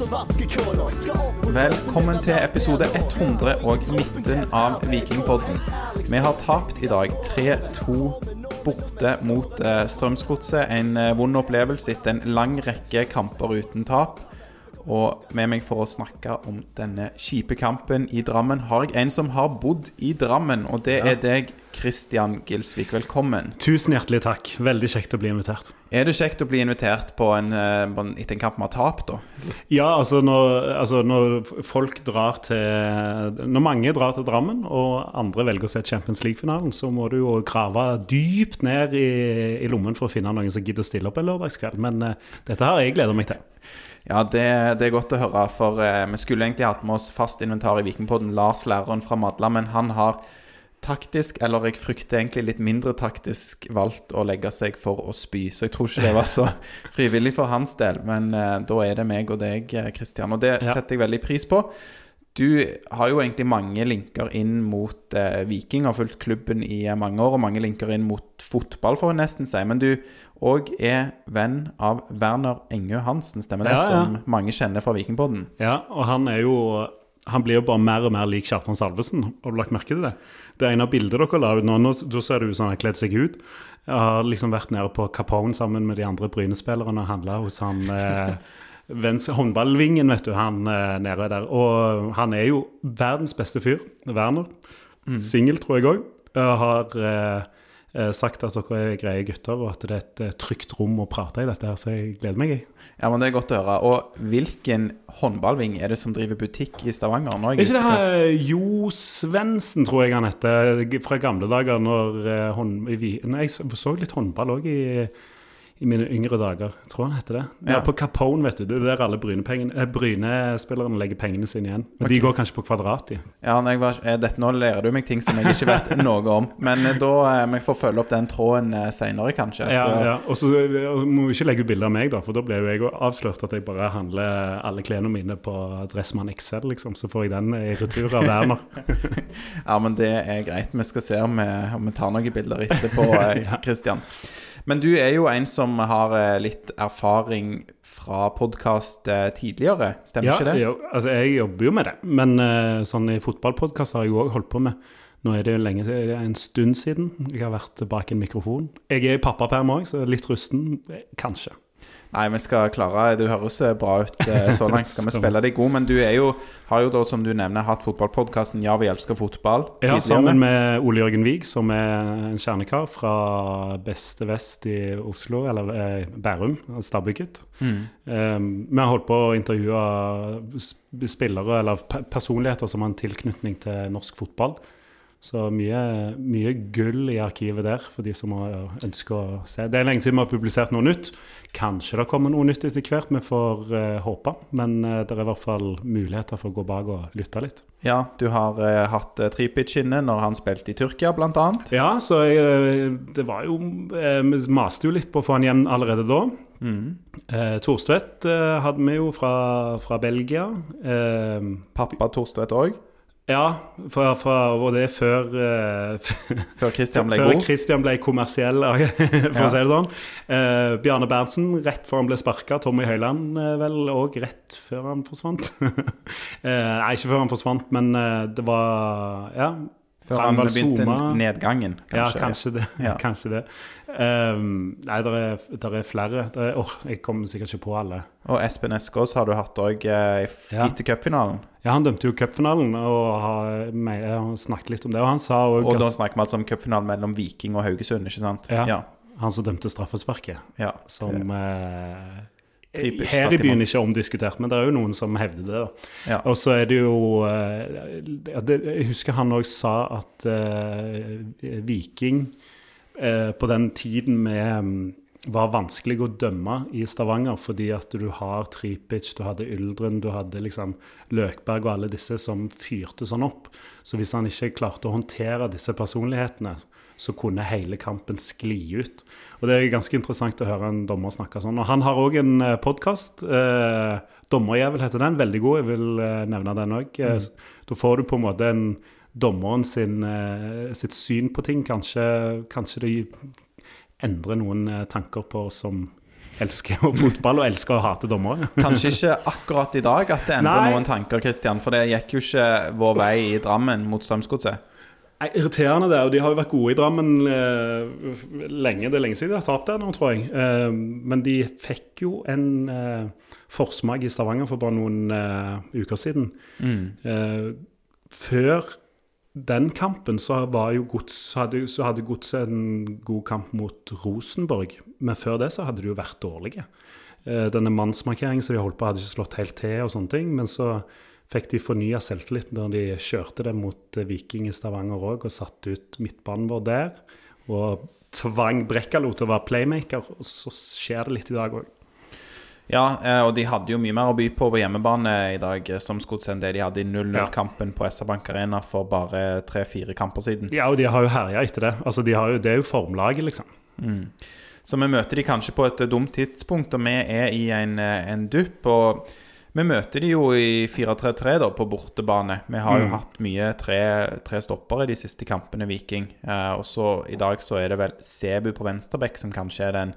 Velkommen til episode 119 av Vikingpodden. Vi har tapt i dag 3-2 borte mot eh, Strømsgodset. En eh, vond opplevelse etter en lang rekke kamper uten tap. Og med meg for å snakke om denne kjipe kampen i Drammen har jeg en som har bodd i Drammen, og det er deg, Christian Gilsvik. Velkommen. Tusen hjertelig takk. Veldig kjekt å bli invitert. Er det kjekt å bli invitert på en, eh, på en, etter en kamp vi har tapt, da? Ja, altså når, altså når folk drar til Når mange drar til Drammen, og andre velger å se Champions League-finalen, så må du jo grave dypt ned i, i lommen for å finne noen som gidder å stille opp en lørdagskveld. Men uh, dette har jeg gleda meg til. Ja, det, det, er godt å høre. For eh, vi skulle egentlig hatt med oss fast inventar i Vikingpodden, Lars læreren fra Madla, men han har taktisk, eller jeg frykter egentlig litt mindre taktisk, valgt å legge seg for å spy. Så jeg tror ikke det var så frivillig for hans del. Men eh, da er det meg og deg, Kristian. Og det Ja. setter jeg veldig pris på. Du har jo egentlig mange linker inn mot eh, Viking, har fulgt klubben i eh, mange år, og mange linker inn mot fotball, får jeg nesten si. Men du òg er venn av Werner Engø Hansen, stemmer det? Ja, ja. Som mange kjenner fra Vikingpodden. Ja, og han er jo han blir jo bare mer og mer lik Kjartan Salvesen. Har du lagt merke til det? Det ene bildet dere la ut nå, nå da ser det ut som han har kledd seg ut. Jeg har liksom vært nede på Capone sammen med de andre Bryne-spillerne og handla hos han eh, venstre håndballvingen, vet du, han eh, nede der. Og han er jo verdens beste fyr, Werner. Singel, tror jeg òg. Har eh, sagt at dere er greie gutter, og at det er et eh, trygt rom å prate i dette her, så jeg gleder meg. i. Ja, men Det er godt å høre. Og hvilken håndballving er det som driver butikk i Stavanger? Nå er ikke det her Jo Svendsen, tror jeg han heter, fra gamle dager når eh, i Jeg så litt håndball òg i, i mine yngre dager. Tror han heter det. Ja. Ja. På Capone, vet du. Det er der alle eh, Bryne-spillerne legger pengene sine igjen. Men de går kanskje på kvadrat, de. Ja, var, eh, dette, Nå lærer du meg ting som jeg ikke vet noe om. Men eh, da må jeg få følge opp den tråden seinere, kanskje. Ja, Så, ja. Og så må vi ikke legge ut bilde av meg, da, for da blir jo jeg avslørt at jeg bare handler alle klærne mine på Dressmann XL, liksom. Så får jeg den i retur av Werner. ja, men det er greit. Vi skal se om vi, om vi tar noen bilder etterpå, eh, Christian. Men du er jo en som har eh, litt erfaring fra podkast tidligere, stemmer Ja, ikke det? Ja, altså jeg jobber jo med det, men eh, sånn i fotballpodkast har jeg jo òg holdt på med. Nå er det jo lenge det en stund siden jeg har vært bak en mikrofon. Jeg er i pappaperm òg, så litt rusten. eh, Kanskje. Nei, vi skal klare Du høres eh, bra ut eh, så langt. Skal vi spille deg god? Men du jo, har jo da, som du nevner, hatt fotballpodkasten Ja, vi elsker fotball Ja, tidligere. Sammen med Ole Jørgen Wiig, som er en kjernekar fra Beste Vest i Oslo, eller eh, Bærum, Stabbuket. Mm. Um, vi har holdt på å intervjue spillere eller personligheter som har en tilknytning til norsk fotball. Så mye, mye gull i arkivet der for de som ønsker å se. Det er lenge siden vi har publisert noe nytt. Kanskje det kommer noe nytt etter hvert, vi får uh, håpe. Men uh, det er i hvert fall muligheter for å gå bak og lytte litt. Ja, du har uh, hatt uh, Tripic inne når han spilte i Tyrkia, annet. Ja, så jeg, det var jo Vi maste jo litt på å få han hjem allerede da. Mm. Thorstvedt eh, hadde vi jo fra, fra Belgia. Pappa Torstvedt òg, Ja, for, for, og det er før uh, før Christian ble Før god. Christian ble kommersiell, for å si det sånn. Uh, Bjarne Berntsen rett før han ble sparka. Tommy Høiland uh, vel òg rett før han forsvant. nei, ikke før han forsvant, men det var Ja, Før han Ragnvald begynte Soma. nedgangen, ja kanskje. kanskje det. Ja. kanskje det. Um, nei, det er, der er flere. Der er, oh, jeg kommer sikkert ikke på alle. Og Espen Eskås har du hatt òg uh, etter Ja. cupfinalen. Ja, Han dømte jo cupfinalen og har, me- jeg har snakket litt om det. Og han sa òg Og da snakker vi altså om cupfinalen mellom Viking og Haugesund, ikke sant? Ja. ja. han som dømte straffesparket, ja. som eh, Typisk, her i byen ikke omdiskutert, men det er jo noen som hevder det. Ja. Og så er det jo eh, Jeg husker han òg sa at eh, Viking eh, på den tiden med mm, var vanskelig å dømme i Stavanger fordi at du har Tripic, du hadde Yldren, du hadde liksom Løkberg og alle disse som fyrte sånn opp. Så hvis han ikke klarte å håndtere disse personlighetene, så kunne hele kampen skli ut. Og det er ganske interessant å høre en dommer snakke sånn. Og han har òg en podkast. Eh, 'Dommerjævel' heter den. Veldig god, jeg vil eh, nevne den òg. Da får du på en måte en dommeren sin, eh, sitt syn på ting. Kanskje, kanskje det endrer noen eh, tanker på oss som elsker fotball og elsker å hate dommere. Kanskje ikke akkurat i dag at det endrer Nei. noen tanker, Christian. For det gikk jo ikke vår vei i Drammen mot Strømsgodset. Irriterende det, og de har jo vært gode i Drammen eh, lenge. Det er lenge siden de har tapt der nå, tror jeg. Eh, men de fikk jo en eh, forsmak i Stavanger for bare noen eh, uker siden. Eh, før den kampen så, gods, så hadde, så hadde Godset en god kamp mot Rosenborg. Men før det så hadde de jo vært dårlige. Eh, denne mannsmarkeringen som de holdt på, hadde ikke slått helt til, og sånne ting. Men så fikk de fornya selvtillit når de kjørte det mot eh, Viking i Stavanger òg, og satte ut midtbanen vår der. Og tvang Brekkalo til å være playmaker, og så skjer det litt i dag òg. Ja, eh, og de hadde jo mye mer å by på på hjemmebane i dag, eh, Strømsgodset, enn det de hadde i 0-0-kampen på SR Bank Arena for bare tre-fire kamper siden. Ja, og de har jo herja etter det. Altså, de har jo, det er jo formlaget, liksom. Så vi møter de kanskje på et dumt tidspunkt, og vi er i en, eh, en dupp. Og vi møter de jo i 4-3-3 da, på bortebane. Vi har jo hatt mye tre, tre stoppere i de siste kampene, Viking. Eh, og så i dag så er det vel Sebu på venstreback som kanskje er den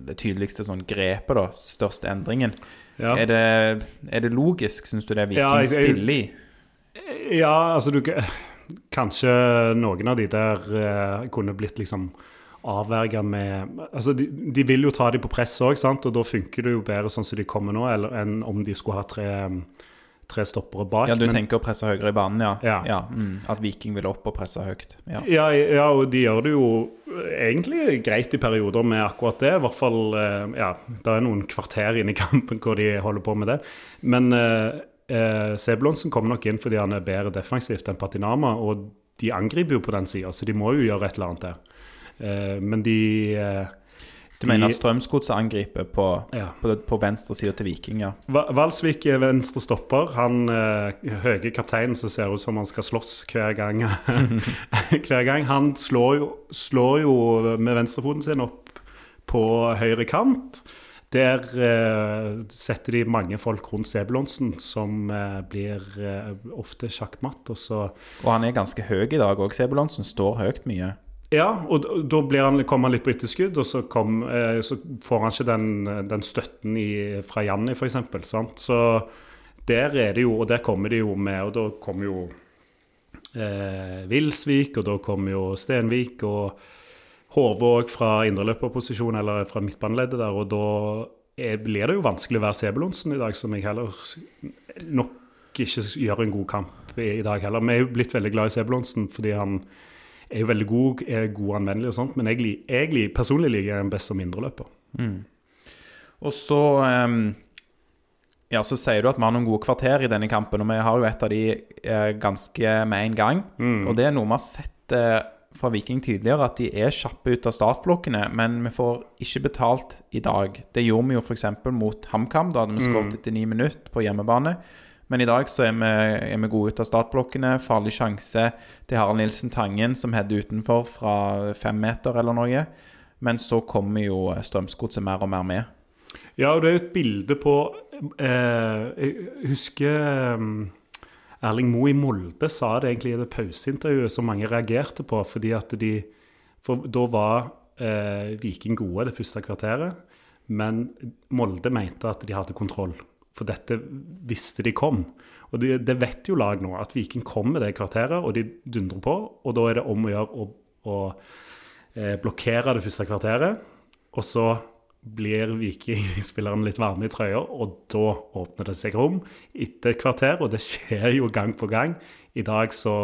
det tydeligste sånn grepet, da. Største endringen. Ja. Er, det, er det logisk, syns du det er Viking Ja, jeg- jeg- stille i? Ja, altså du Kanskje noen av de der eh, kunne blitt liksom avverga med Altså, de, de vil jo ta de på press òg, og da funker det jo bedre sånn som de kommer nå, eller, enn om de skulle ha tre, tre stoppere bak. Ja, du Men- tenker å presse høyere i banen, ja? Ja. mm, at Viking vil opp og presse høyt. Ja. Ja, ja, og de gjør det jo egentlig greit i perioder med akkurat det. I hvert fall eh, Ja, det er noen kvarter inn i kampen hvor de holder på med det. Men eh, eh, Sebulonsen kommer nok inn fordi han er bedre defensivt enn Patinama, og de angriper jo på den sida, så de må jo gjøre et eller annet der. Eh, men de eh, Du mener at Strømsgodset angriper på, Ja. på, på venstre side til Viking, ja? Valsvik er venstre stopper. Han eh, høye kapteinen som ser ut som han skal slåss hver gang. hver gang. Han slår jo, slår jo med venstrefoten sin opp på høyre kant. Der eh, setter de mange folk rundt Sebulonsen, som eh, blir eh, ofte sjakkmatt. Og så Og han er ganske høy i dag òg, Sebulonsen. Står høyt mye. Ja, og da han, kommer han litt på etterskudd, og så, kom, eh, så får han ikke den, den støtten i, fra Janni, f.eks. Så der er det jo, og der kommer de jo med, og da kommer jo eh, Vilsvik, og da kommer jo Stenvik og Håvåg fra indreløperposisjon, eller fra midtbaneleddet der, og da er, blir det jo vanskelig å være Sebulonsen i dag, som jeg heller nok ikke gjør en god kamp i, i dag heller. Vi er jo blitt veldig glad i Sebulonsen fordi han er jo veldig god, er god anvendelig og sånt, men jeg, jeg personlig liker han best som indreløper. Og så um, Ja, så sier du at vi har noen gode kvarter i denne kampen, og vi har jo et av de eh, ganske med en gang. Og det er noe vi har sett eh, fra Viking tidligere, at de er kjappe ut av startblokkene, men vi får ikke betalt i dag. Det gjorde vi jo f.eks. mot HamKam, da hadde vi skåret etter ni minutter på hjemmebane. Men i dag så er vi, er vi gode ut av startblokkene. Farlig sjanse til Harald Nilsen Tangen, som header utenfor fra fem meter eller noe. Men så kommer jo Strømsgodset mer og mer med. Ja, og det er jo et bilde på eh, Jeg husker eh, Erling Moe i Molde sa det egentlig i det pauseintervjuet som mange reagerte på, fordi at de For da var eh, Viking gode det første kvarteret, men Molde mente at de hadde kontroll. For dette visste de kom. Og det, det vet jo lag nå, at Viking kom med det kvarteret, og de dundrer på. Og da er det om å gjøre å, å eh, blokkere det første kvarteret. Og så blir Viking-spilleren litt varme i trøya, og da åpner det seg rom etter et kvarter, og det skjer jo gang på gang. I dag så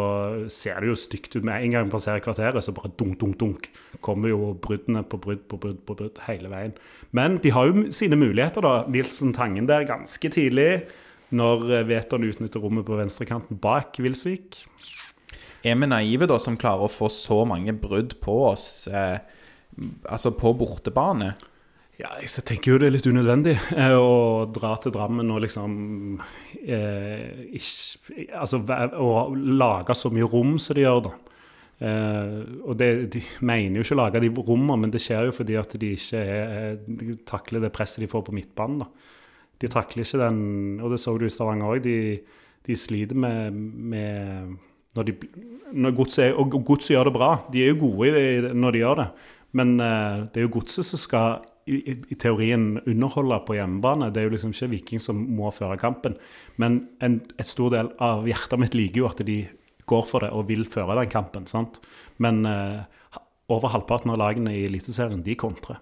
ser det jo stygt ut. Med en gang vi passerer kvarteret, så bare dunk, dunk, dunk. Kommer jo bruddene på brudd på brudd på brudd hele veien. Men de har jo sine muligheter, da. Nilsen Tangen der ganske tidlig. Når eh, Veton utnytter rommet på venstrekanten bak Vilsvik. Er vi naive da som klarer å få så mange brudd på oss, eh, altså på bortebane? Ja, jeg tenker jo det er litt unødvendig eh, å dra til Drammen og liksom eh, ikke, Altså å lage så mye rom som de gjør, da. Eh, og det, de mener jo ikke å lage de rommene, men det skjer jo fordi at de ikke er, de takler det presset de får på midtbanen. da. De takler ikke den Og det så du i Stavanger òg. De, de sliter med, med når de, når godset og godset gjør det bra. De er jo gode i det når de gjør det. Men uh, det er jo godset som skal i, i, i teorien underholde på hjemmebane. Det er jo liksom ikke Viking som må føre kampen. Men en, et stor del av hjertet mitt liker jo at de går for det og vil føre den kampen. sant? Men uh, over halvparten av lagene i Eliteserien, de kontrer.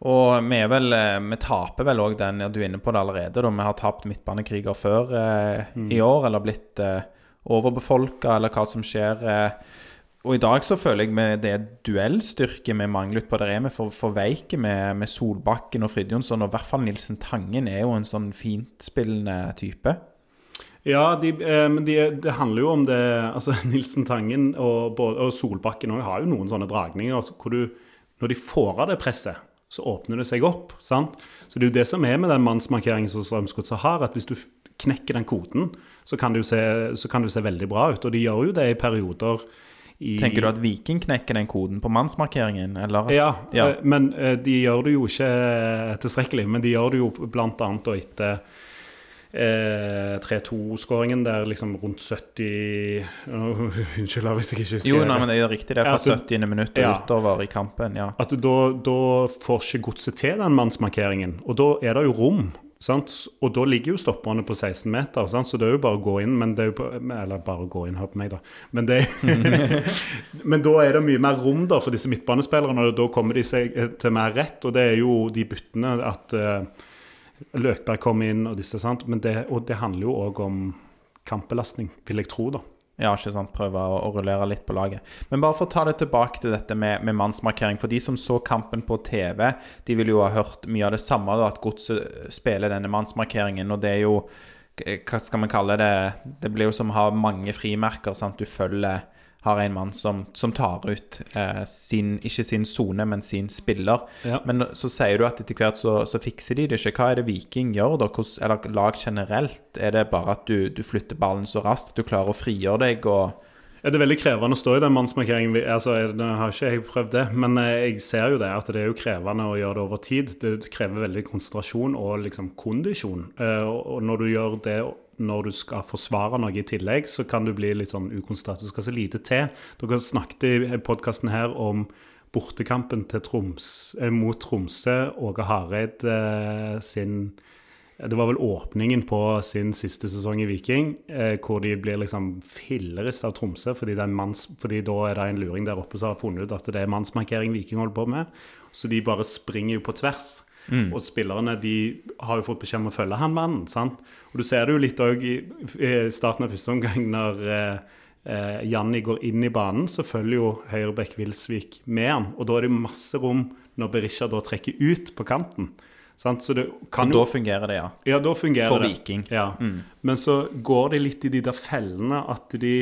Og vi, er vel, eh, vi taper vel òg den, ja, du er inne på det allerede, da. Vi har tapt midtbanekriger før eh, i år, eller blitt eh, overbefolka, eller hva som skjer. Eh. Og i dag så føler jeg med det duellstyrke vi mangler utpå der, er vi for, for veike med, med Solbakken og Fridtjonsson, og i hvert fall Nilsen Tangen er jo en sånn fintspillende type. Ja, de, eh, men de, det handler jo om det altså Nilsen Tangen og, og Solbakken òg har jo noen sånne dragninger hvor du Når de får av det presset, så åpner det seg opp. sant? Så det er jo det som er med den mannsmarkeringen som Strømsgodset har, at hvis du knekker den koden, så kan, se, så kan jo se veldig bra ut. Og de gjør jo det i perioder. I, Tenker du at Viking knekker den koden på mannsmarkeringen, eller? Ja, Ja. eh, men eh, de gjør det jo ikke eh, tilstrekkelig. Men de gjør det jo bl.a. etter eh, 3-2-skåringen der liksom rundt 70 oh, Unnskyld hvis jeg ikke husker Jo, nei, men det er riktig. Det er fra du- 70. minutt og Ja. utover i kampen, ja. At da, da får ikke godset til den mannsmarkeringen. Og da er det jo rom. Sant? Og da ligger jo stopperne på 16 meter, sant? så det er jo bare å gå inn. Men det er jo på, eller bare gå inn, hør på meg, da. Men, det, men da er det mye mer rom da for disse midtbanespillerne, og da kommer de seg eh, til mer rett. Og det er jo de byttene at uh, Løkberg kom inn og disse, sant. Det, og det handler jo òg om kampbelastning, vil jeg tro, da. Ja, ikke sant, prøve å, å rullere litt på laget. Men bare for å ta det tilbake til dette med, med mannsmarkering. For de som så kampen på TV, de vil jo ha hørt mye av det samme, da, at Godset spiller denne mannsmarkeringen. Og det er jo Hva skal man kalle det? Det blir jo som å ha mange frimerker. sant? Du følger har en mann som, som tar ut eh, sin, ikke sin sone, men sin spiller. Ja. Men så sier du at etter hvert så, så fikser de det ikke. Hva er det Viking gjør, da? Hvordan, eller lag generelt? Er det bare at du, du flytter ballen så raskt at du klarer å frigjøre deg? og det er veldig krevende å stå i den mannsmarkeringen. Altså, Nå har ikke jeg prøvd det, men eh, jeg ser jo det at det er jo krevende å gjøre det over tid. Det krever veldig konsentrasjon og liksom kondisjon. Eh, og når du gjør det når du skal forsvare noe i tillegg, så kan du bli litt sånn ukonsentrert. Du skal så lite til. Dere snakket i podkasten her om bortekampen Troms, eh, mot Tromsø. Åge Hareid eh, sin det var vel åpningen på sin siste sesong i Viking, eh, hvor de blir liksom fillerist av Tromsø, fordi, manns, fordi da er det en luring der oppe som har funnet ut at det er mannsmarkering Viking holder på med. Så de bare springer jo på tvers. Og spillerne de har jo fått beskjed om å følge han mannen. sant? Og du ser det jo litt òg i, starten av første omgang, når eh, eh, Janni går inn i banen, så følger jo Høyrebekk Wilsvik med han. Og da er det masse rom når Berisha da trekker ut på kanten. Sant? Så det kan Og jo da fungerer det, ja. ja, da fungerer For det. Viking. Ja. Men så går de litt i de der fellene at de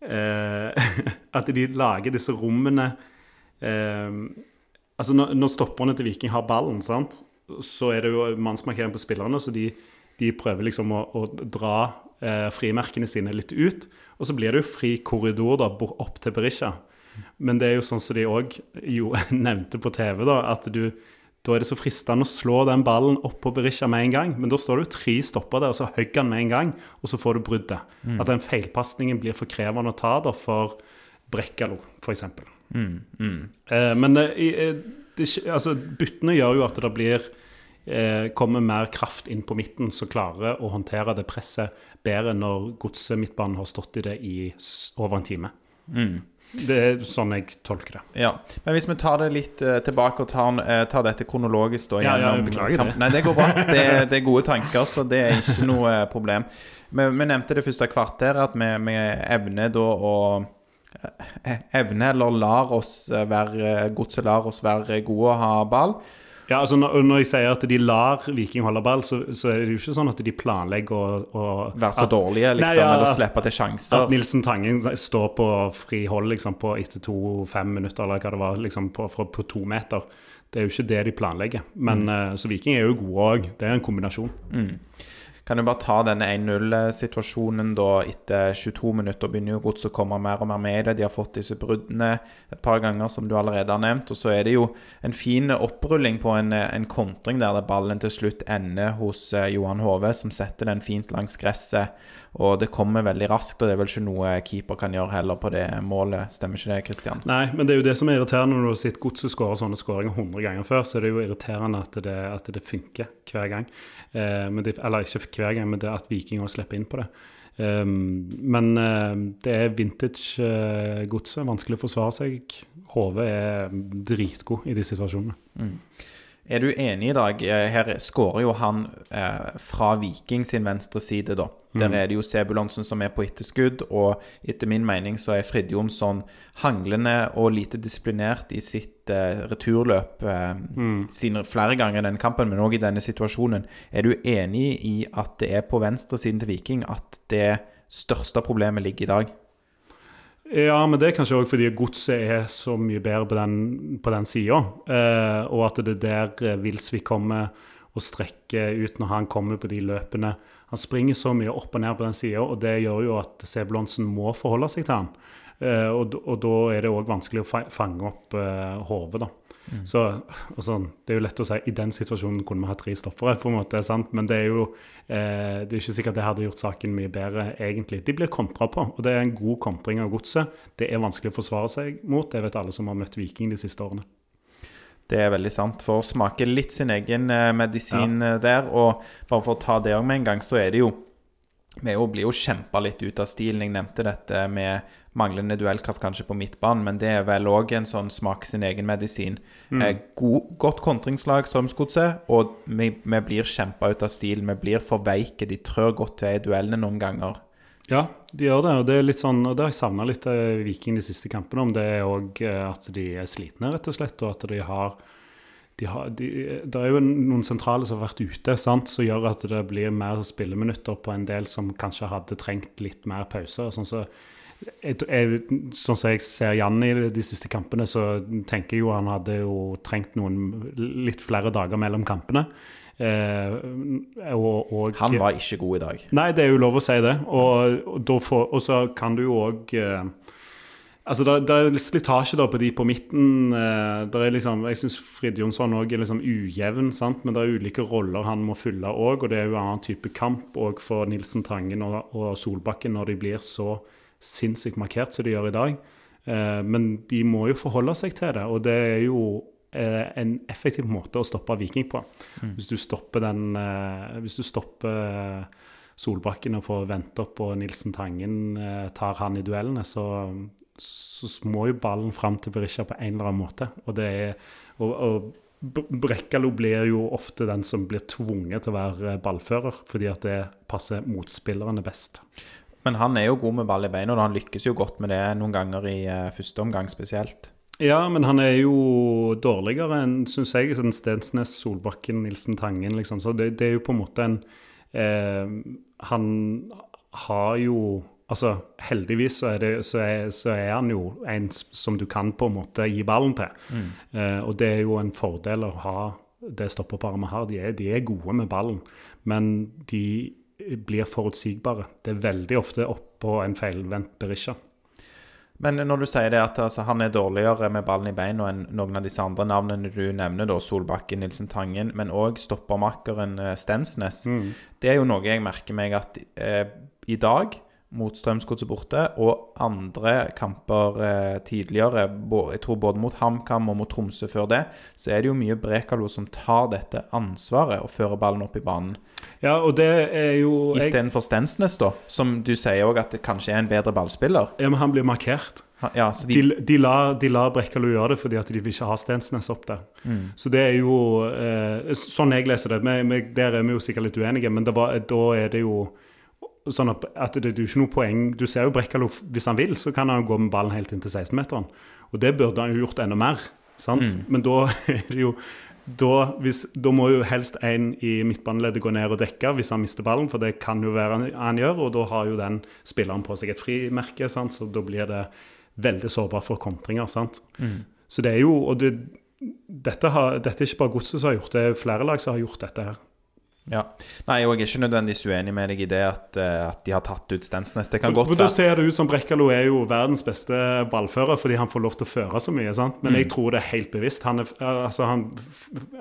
eh, At de lager disse rommene eh, Altså når, når stopperne til Viking har ballen, sant? så er det jo mannsmarkering på spillerne, så de, de prøver liksom å, å dra eh, frimerkene sine litt ut. Og så blir det jo fri korridor da, opp til Berisha. Men det er jo sånn som de òg nevnte på TV, da, at du da er det så fristende å slå den ballen opp på Berisha med en gang. Men da står det jo tre stopper der, og så hogger han med en gang, og så får du bruddet. At den feilpasningen blir for krevende å ta da for Brekkalo, f.eks. Eh, men eh, det, altså, byttene gjør jo at det blir eh, kommer mer kraft inn på midten, som klarer å håndtere det presset bedre når godset midtbanen har stått i det i over en time. Det er sånn jeg tolker det. Ja, Men hvis vi tar det litt uh, tilbake og tar, uh, tar dette kronologisk da, Ja, ja, beklager det. Nei, det går bra. Det, det er gode tanker, så det er ikke noe eh, problem. Vi, vi nevnte det første kvarteret, at vi, vi evner da å Evner eller lar oss eh, være Godset lar oss være gode og ha ball. Ja, altså når, når jeg sier at de lar Viking holde ball, så, så er det jo ikke sånn at de planlegger å, å Være så at- dårlige, liksom, Nei, ja, eller slippe til sjanser. At Nilsen Tangen står på fri hold liksom, på etter to-fem minutter, eller hva det var, liksom, på, på, på to meter. Det er jo ikke det de planlegger. Men, Mm. eh, Så Viking er jo gode òg. Det er en kombinasjon. Kan jo bare ta denne 1-0-situasjonen da etter 22 minutter begynner jo Godset å komme mer og mer med i det. De har fått disse bruddene et par ganger, som du allerede har nevnt. Og så er det jo en fin opprulling på en, en kontring der, det ballen til slutt ender hos eh, Johan Hove, som setter den fint langs gresset. Og det kommer veldig raskt, og det er vel ikke noe keeper kan gjøre heller på det målet. Stemmer ikke det, Kristian? Nei, men det er jo det som er irriterende når du har sett Godset skåre sånne skåringer 100 ganger før. Så er det jo irriterende at det, at det funker hver gang. Eh, det, eller ikke hver gang, men det at Viking òg slipper inn på det. Um, men uh, det er vintage-godset. Uh, vanskelig å forsvare seg. HV er dritgod i de situasjonene. Mm. Er du enig i dag? Eh, her skårer jo han eh, fra Viking sin venstre side, da. Der mm. er det jo Sebulonsen som er på etterskudd, og etter min mening så er Frid Jonsson hanglende og lite disiplinert i sitt eh, returløp eh, mm. sine, flere ganger i denne kampen, men òg i denne situasjonen. Er du enig i at det er på venstresiden til Viking at det største problemet ligger i dag? Ja, men det er kanskje òg fordi godset er så mye bedre på den, på den sida. Eh, og at det er der Wilsvik kommer og strekker ut når han kommer på de løpene. Han springer så mye opp og ned på den sida, og det gjør jo at Sebulonsen må forholde seg til han. Eh, og, og, da er det òg vanskelig å fange opp eh, hodet, da. Mm. Så, sånn, Det er jo lett å si i den situasjonen kunne vi hatt tre stoppere, på en måte, sant? men det er jo eh, det er ikke sikkert det hadde gjort saken mye bedre, egentlig. De blir kontra på, og det er en god kontring av godset. Det er vanskelig å forsvare seg mot, det vet alle som har møtt Viking de siste årene. Det er veldig sant. For å smake litt sin egen eh, medisin ja. Eh, der, og bare for å ta det òg med en gang, så er det jo Vi blir jo kjempa litt ut av stilen. Jeg nevnte dette med manglende duellkraft kanskje på midtbanen, men det er vel òg en sånn smak sin egen medisin. Mm. Eh, god, godt kontringslag, Strømsgodset, og vi, vi blir kjempa ut av stil. Vi blir for veike. De trør godt til i duellene noen ganger. Ja, de gjør det. Og det er litt sånn, og det har jeg savna litt av Viking de siste kampene. Om det er òg eh, at de er slitne, rett og slett, og at de har de har, de, det er jo noen sentrale som har vært ute, sant, som gjør at det blir mer spilleminutter på en del som kanskje hadde trengt litt mer pause. Sånn så jeg, jeg, sånn som jeg ser Jan i de siste kampene, så tenker jeg jo han hadde jo trengt noen litt flere dager mellom kampene. Eh, og, og, han var ikke god i dag. Nei, det er jo lov å si det. Og, og, får, og så kan du jo òg eh, Altså, det, det, er slitasje da på de på midten. Eh, det er liksom, jeg syns Frid Jonsson òg er liksom ujevn, sant? men det er ulike roller han må fylle òg. Og det er jo en annen type kamp òg for Nilsen Tangen og, og Solbakken når de blir så sinnssykt markert som de gjør i dag. Eh, men de må jo forholde seg til det, og det er jo eh, en effektiv måte å stoppe Viking på. Mm. Hvis du stopper den eh, Hvis du stopper Solbakken og får vente opp og Nilsen Tangen tar han i duellene, så, så må jo ballen fram til Berisha på en eller annen måte. Og det er og, og Brekkalo blir jo ofte den som blir tvunget til å være ballfører, fordi at det passer motspillerne best. Men han er jo god med ball i beina, og han lykkes jo godt med det noen ganger i uh, første omgang spesielt. Ja, men han er jo dårligere enn, syns jeg, enn Stensnes, Solbakken, Nilsen Tangen, liksom. Så det, det er jo på en måte en eh, Han har jo Altså, heldigvis så er, det, så, er, så er, han jo en som du kan på en måte gi ballen til. Mm. Eh, og det er jo en fordel å ha det stoppeparet vi har. De er, de er gode med ballen, men de blir forutsigbare. Det er veldig ofte oppå en feilvendt Berisha. Men når du sier det at altså, han er dårligere med ballen i beina enn noen av disse andre navnene du nevner, da, Solbakken, Nilsen Tangen, men òg stoppermakkeren eh, Stensnes, mm. det er jo noe jeg merker meg at eh, i dag mot Strømsgodset borte, og andre kamper eh, tidligere, jeg tror både mot HamKam og mot Tromsø før det, så er det jo mye Brekalo som tar dette ansvaret og fører ballen opp i banen. Ja, og det er jo Istedenfor Stensnes, da, som du sier òg at det kanskje er en bedre ballspiller. Ja, men han blir markert. Ja, de... De, de, lar, de lar Brekkalo gjøre det fordi at de vil ikke ha Stensnes opp der. Mm. Så det er jo eh, Sånn jeg leser det. Med, med, der er vi jo sikkert litt uenige, men var, da er det jo sånn at, det, det er ikke noe poeng Du ser jo Brekkalo, hvis han vil, så kan han jo gå med ballen helt inn til 16-meteren. Og det burde han jo gjort enda mer. sant? Mm. Men da er det jo da, hvis, da, må jo helst en i midtbaneleddet gå ned og dekke hvis han mister ballen, for det kan jo være han, han gjør, og da har jo den spilleren på seg et frimerke, sant? så da blir det veldig sårbart for kontringer. sant? Mm. Så det er jo Og det, dette, har, dette, er ikke bare Godset som har gjort det, er flere lag som har gjort dette her. Ja. Nei, og jeg er ikke nødvendigvis uenig med deg i det at, eh, at de har tatt ut Stensnes. Det kan For, godt for Da ser det ut som Brekkalo er jo verdens beste ballfører fordi han får lov til å føre så mye. sant? Men Mm. jeg tror det er helt bevisst. Han er, altså han,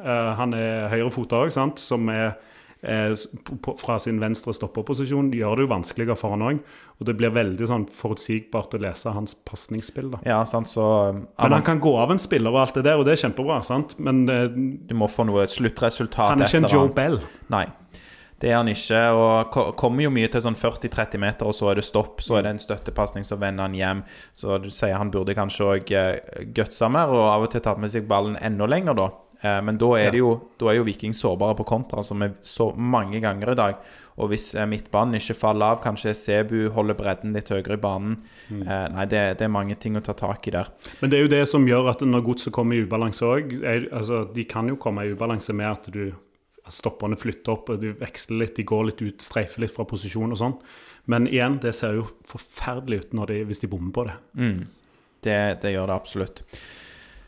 eh, han er høyrefota òg, som er fra sin venstre stopperposisjon gjør det jo vanskeligere for han òg. Og det blir veldig sånn forutsigbart å lese hans pasningsspill. Ja, sant, så Men han kan gå av en spiller og alt det der, og det er kjempebra. sant? Men eh, Du må få noe sluttresultat. han er ikke en Joe. Bell. Nei. Det er han ikke. Og ko- kommer jo mye til sånn 40-30 meter, og så er det stopp. Så er det en støttepasning, så vender han hjem. Så du sier han burde kanskje òg gutsa mer, og av og til tatt med seg ballen enda lenger, da. Eh, Men da er, det jo, da er jo Viking sårbare på kontra, som er så mange ganger i dag. Og hvis eh, midtbanen ikke faller av, kanskje Sebu holder bredden litt høyere i banen eh, Nei, det, det er mange ting å ta tak i der. Men det er jo det som gjør at når godset kommer i ubalanse òg altså, De kan jo komme i ubalanse med at du stopperne flytter opp, de veksler litt, de går litt ut, streifer litt fra posisjon og sånn. Men igjen, det ser jo forferdelig ut de, hvis de bommer på det. Mm. Det, det gjør det absolutt.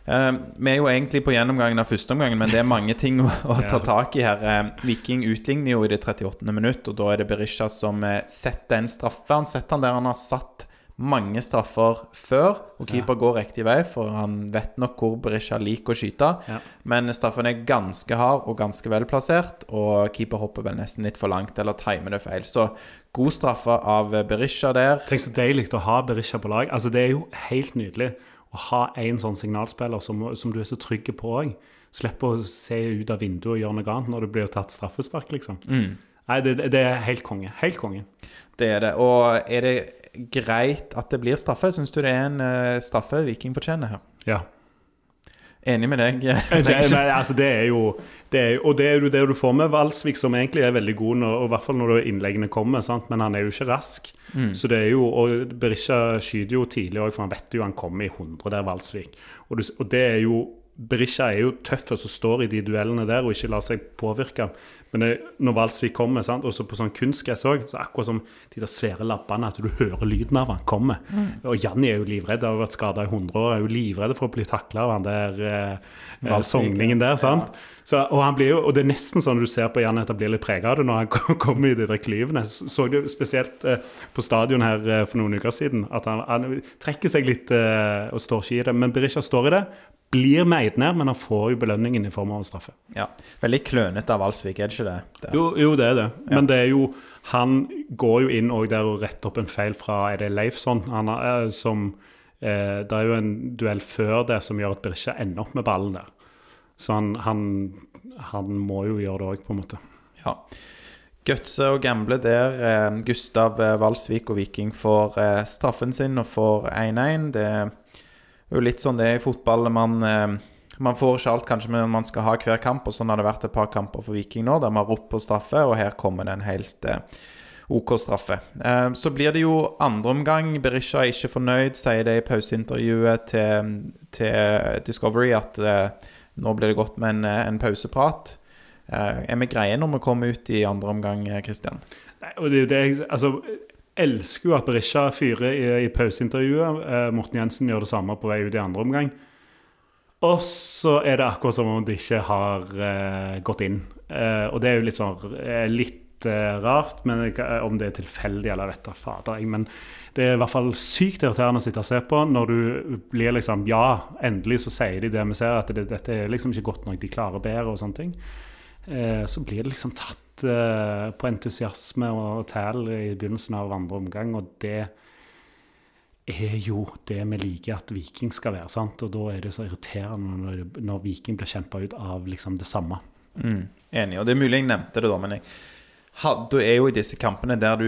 Eh, vi er jo egentlig på gjennomgangen av førsteomgangen, men det er mange ting å, å ta tak i her. Eh, Viking utligner jo i det 38. minutt, og da er det Berisha som eh, setter en straffe. Han setter han der han har satt mange straffer før, og keeper går riktig vei, for han vet nok hvor Berisha liker å skyte. Ja. Men straffen er ganske hard og ganske velplassert, og keeper hopper vel nesten litt for langt, eller timer det feil. Så god straffe av Berisha der. Tenk så deilig å ha Berisha på lag. Altså, det er jo helt nydelig å ha en sånn signalspiller som, som du er så trygg på òg. Slippe å se ut av vinduet og gjøre noe annet når du blir tatt straffespark, liksom. Nei, det, det er helt konge. Helt konge. Det er det. Og er det greit at det blir straffe? Syns du det er en uh, straffe Viking fortjener her? Ja. Enig med deg. Det, men, altså, det er jo det er, Og det er jo det du får med Valsvik, som egentlig er veldig god, når, og i hvert fall når innleggene kommer. Sant? Men han er jo ikke rask. Så det er jo, Og Berisha skyter jo tidlig òg, for han vet jo han kommer i 100 der, Valsvik. Og, du, og det er jo Berisha er jo tøff og står i de duellene der og ikke lar seg påvirke. Men det, når Valsvik kommer, sant? også på sånn kunstgress òg, så akkurat som de der svære labbene, at du hører lyden av han kommer. Og Janni er jo livredd, har vært skada i 100 år, er jo livredd for å bli takla av han der eh, eh, Valsvik, sogningen der. sant? Så, og, han blir jo, og det er nesten sånn du ser på Janni at han blir litt prega av det når han kommer i de der klyvene. Så så du spesielt eh, på stadion her eh, for noen uker siden at han, han trekker seg litt eh, og står ikke i det. Men Berisha står i det, blir meid ned, men han får jo belønningen i form av en straffe. Ja. Veldig klønete av Alsvik, er det ikke det? det? Jo, jo, det er det. Men det er jo Han går jo inn og der og retter opp en feil fra Er det Leifson? Han har, eh, som eh, Det er jo en duell før det som gjør at Birkja ender opp med ballen der. Så han, han, han må jo gjøre det òg, på en måte. Ja. Gutse og gamble der. Eh, Gustav eh, Valsvik og Viking får eh, straffen sin og får 1-1. Det er jo litt sånn det er i fotball. Man, eh, man får ikke alt kanskje, men man skal ha hver kamp. Og sånn har det vært et par kamper for Viking nå, der man har ropt på straffe, og her kommer det en helt eh, OK straffe. Eh, så blir det jo andre omgang. Berisha er ikke fornøyd, sier det i pauseintervjuet til, til Discovery at eh, nå blir det godt med en, en pauseprat. Eh, er vi greie når vi kommer ut i andre omgang, Kristian? Nei, og det, det, altså, elsker jo at Berisha fyrer i, i pauseintervjuet. Eh, Morten Jensen gjør det samme på vei ut i andre omgang. Og så er det akkurat som om det ikke har eh, gått inn. Eh, og det er jo litt sånn eh, litt eh, rart, men om det er tilfeldig eller vet da fader. Men det er i hvert fall sykt irriterende å sitte og se på når du blir liksom Ja, endelig så sier de det vi ser, at det, dette er liksom ikke godt nok, de klarer bedre og sånne ting. Eh, så blir det liksom tatt eh, på entusiasme og tæl i begynnelsen av andre omgang, og det er jo det vi liker at Viking skal være. sant? Og da er det så irriterende når, når Viking blir kjempa ut av liksom det samme. Mm, enig. Og det er mulig jeg nevnte det, da, men jeg du er jo i disse kampene der du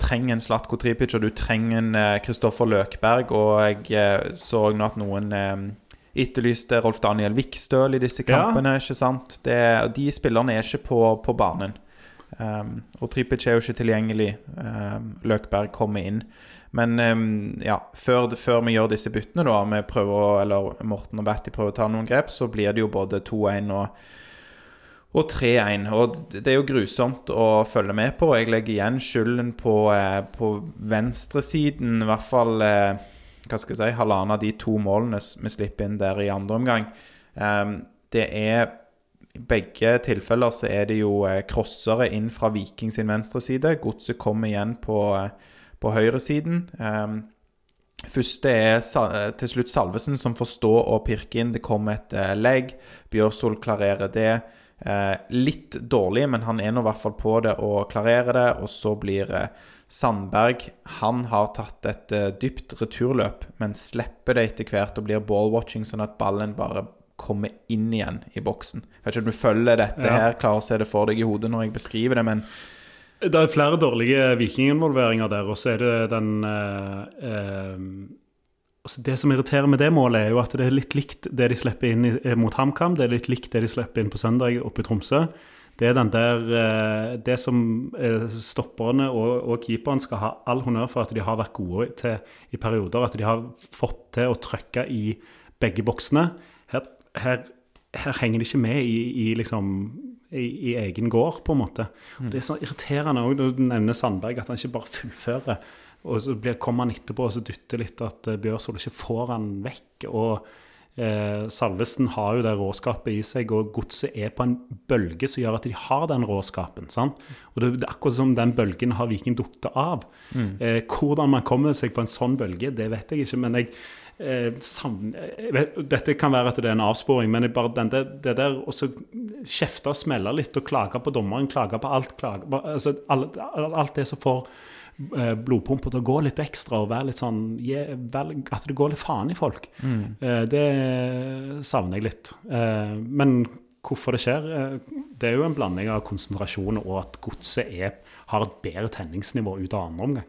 trenger en Slatko Tripic, og du trenger en Kristoffer Løkberg, og jeg eh, så nå at noen eh, etterlyste Rolf Daniel Vikstøl i disse Ja. kampene, ikke sant? Det, de spillerne er ikke på, på banen. Um, og Tripic er jo ikke tilgjengelig. Um, Løkberg kommer inn. Men um, ja, før, før vi gjør disse byttene, da, vi prøver, eller Morten og Batty prøver å ta noen grep, så blir det jo både 2-1 og og 3-1. Og det er jo grusomt å følge med på. Jeg legger igjen skylden på, eh, på venstresiden, i hvert fall eh, hva skal jeg si, halvannen av de to målene vi slipper inn der i andre omgang. Ehm, det er I begge tilfeller så er det jo eh, crossere inn fra Viking sin venstre side. Godset kommer igjen på, eh, på høyresiden. Um, Første er til slutt Salvesen som får stå og pirke inn. Det kommer et eh, legg. Bjørsol klarerer det. Eh, litt dårlig, men han er nå i hvert fall på det og klarerer det. Og så blir eh, Sandberg Han har tatt et eh, dypt returløp, men slipper det etter hvert og blir ballwatching, sånn at ballen bare kommer inn igjen i boksen. Jeg vet ikke om du følger dette Ja. her, klarer å se det for deg i hodet når jeg beskriver det, men Det er flere dårlige vikinginvolveringer der, og så er det den eh, eh, altså Det som irriterer med det målet, er jo at det er litt likt det de slipper inn eh, mot HamKam. Det er litt likt det de slipper inn på søndag oppe i Tromsø. Det er den der eh, Det som eh, stopperne og, og keeperen skal ha all honnør for at de har vært gode til i perioder. At de har fått til å trykke i begge boksene. Her, her, her henger de ikke med i, i liksom i, i egen gård, på en måte. Og det er så irriterende òg når du nevner Sandberg, at han ikke bare fullfører. Og så blir, kommer han etterpå og så dytter litt at eh, Bjørsvold ikke får han vekk. Og eh, Salvesen har jo det råskapet i seg, og godset er på en bølge som gjør at de har den råskapen. sant? Og det, det er akkurat som den bølgen har Viking dukket av. Eh, hvordan man kommer seg på en sånn bølge, det vet jeg ikke, men jeg eh, savn- jeg vet, Dette kan være at det er en avsporing, men bare den, det, det der å kjefte og smelle litt og klage på dommeren, klage på alt, klage på, altså, alt, alt det som får blodpumpa til å gå litt ekstra og være litt sånn At det går litt faen i folk. Eh, det savner jeg litt. Eh, men hvorfor det skjer, eh, det er jo en blanding av konsentrasjon og at godset er, har et bedre tenningsnivå ut av andre omgang.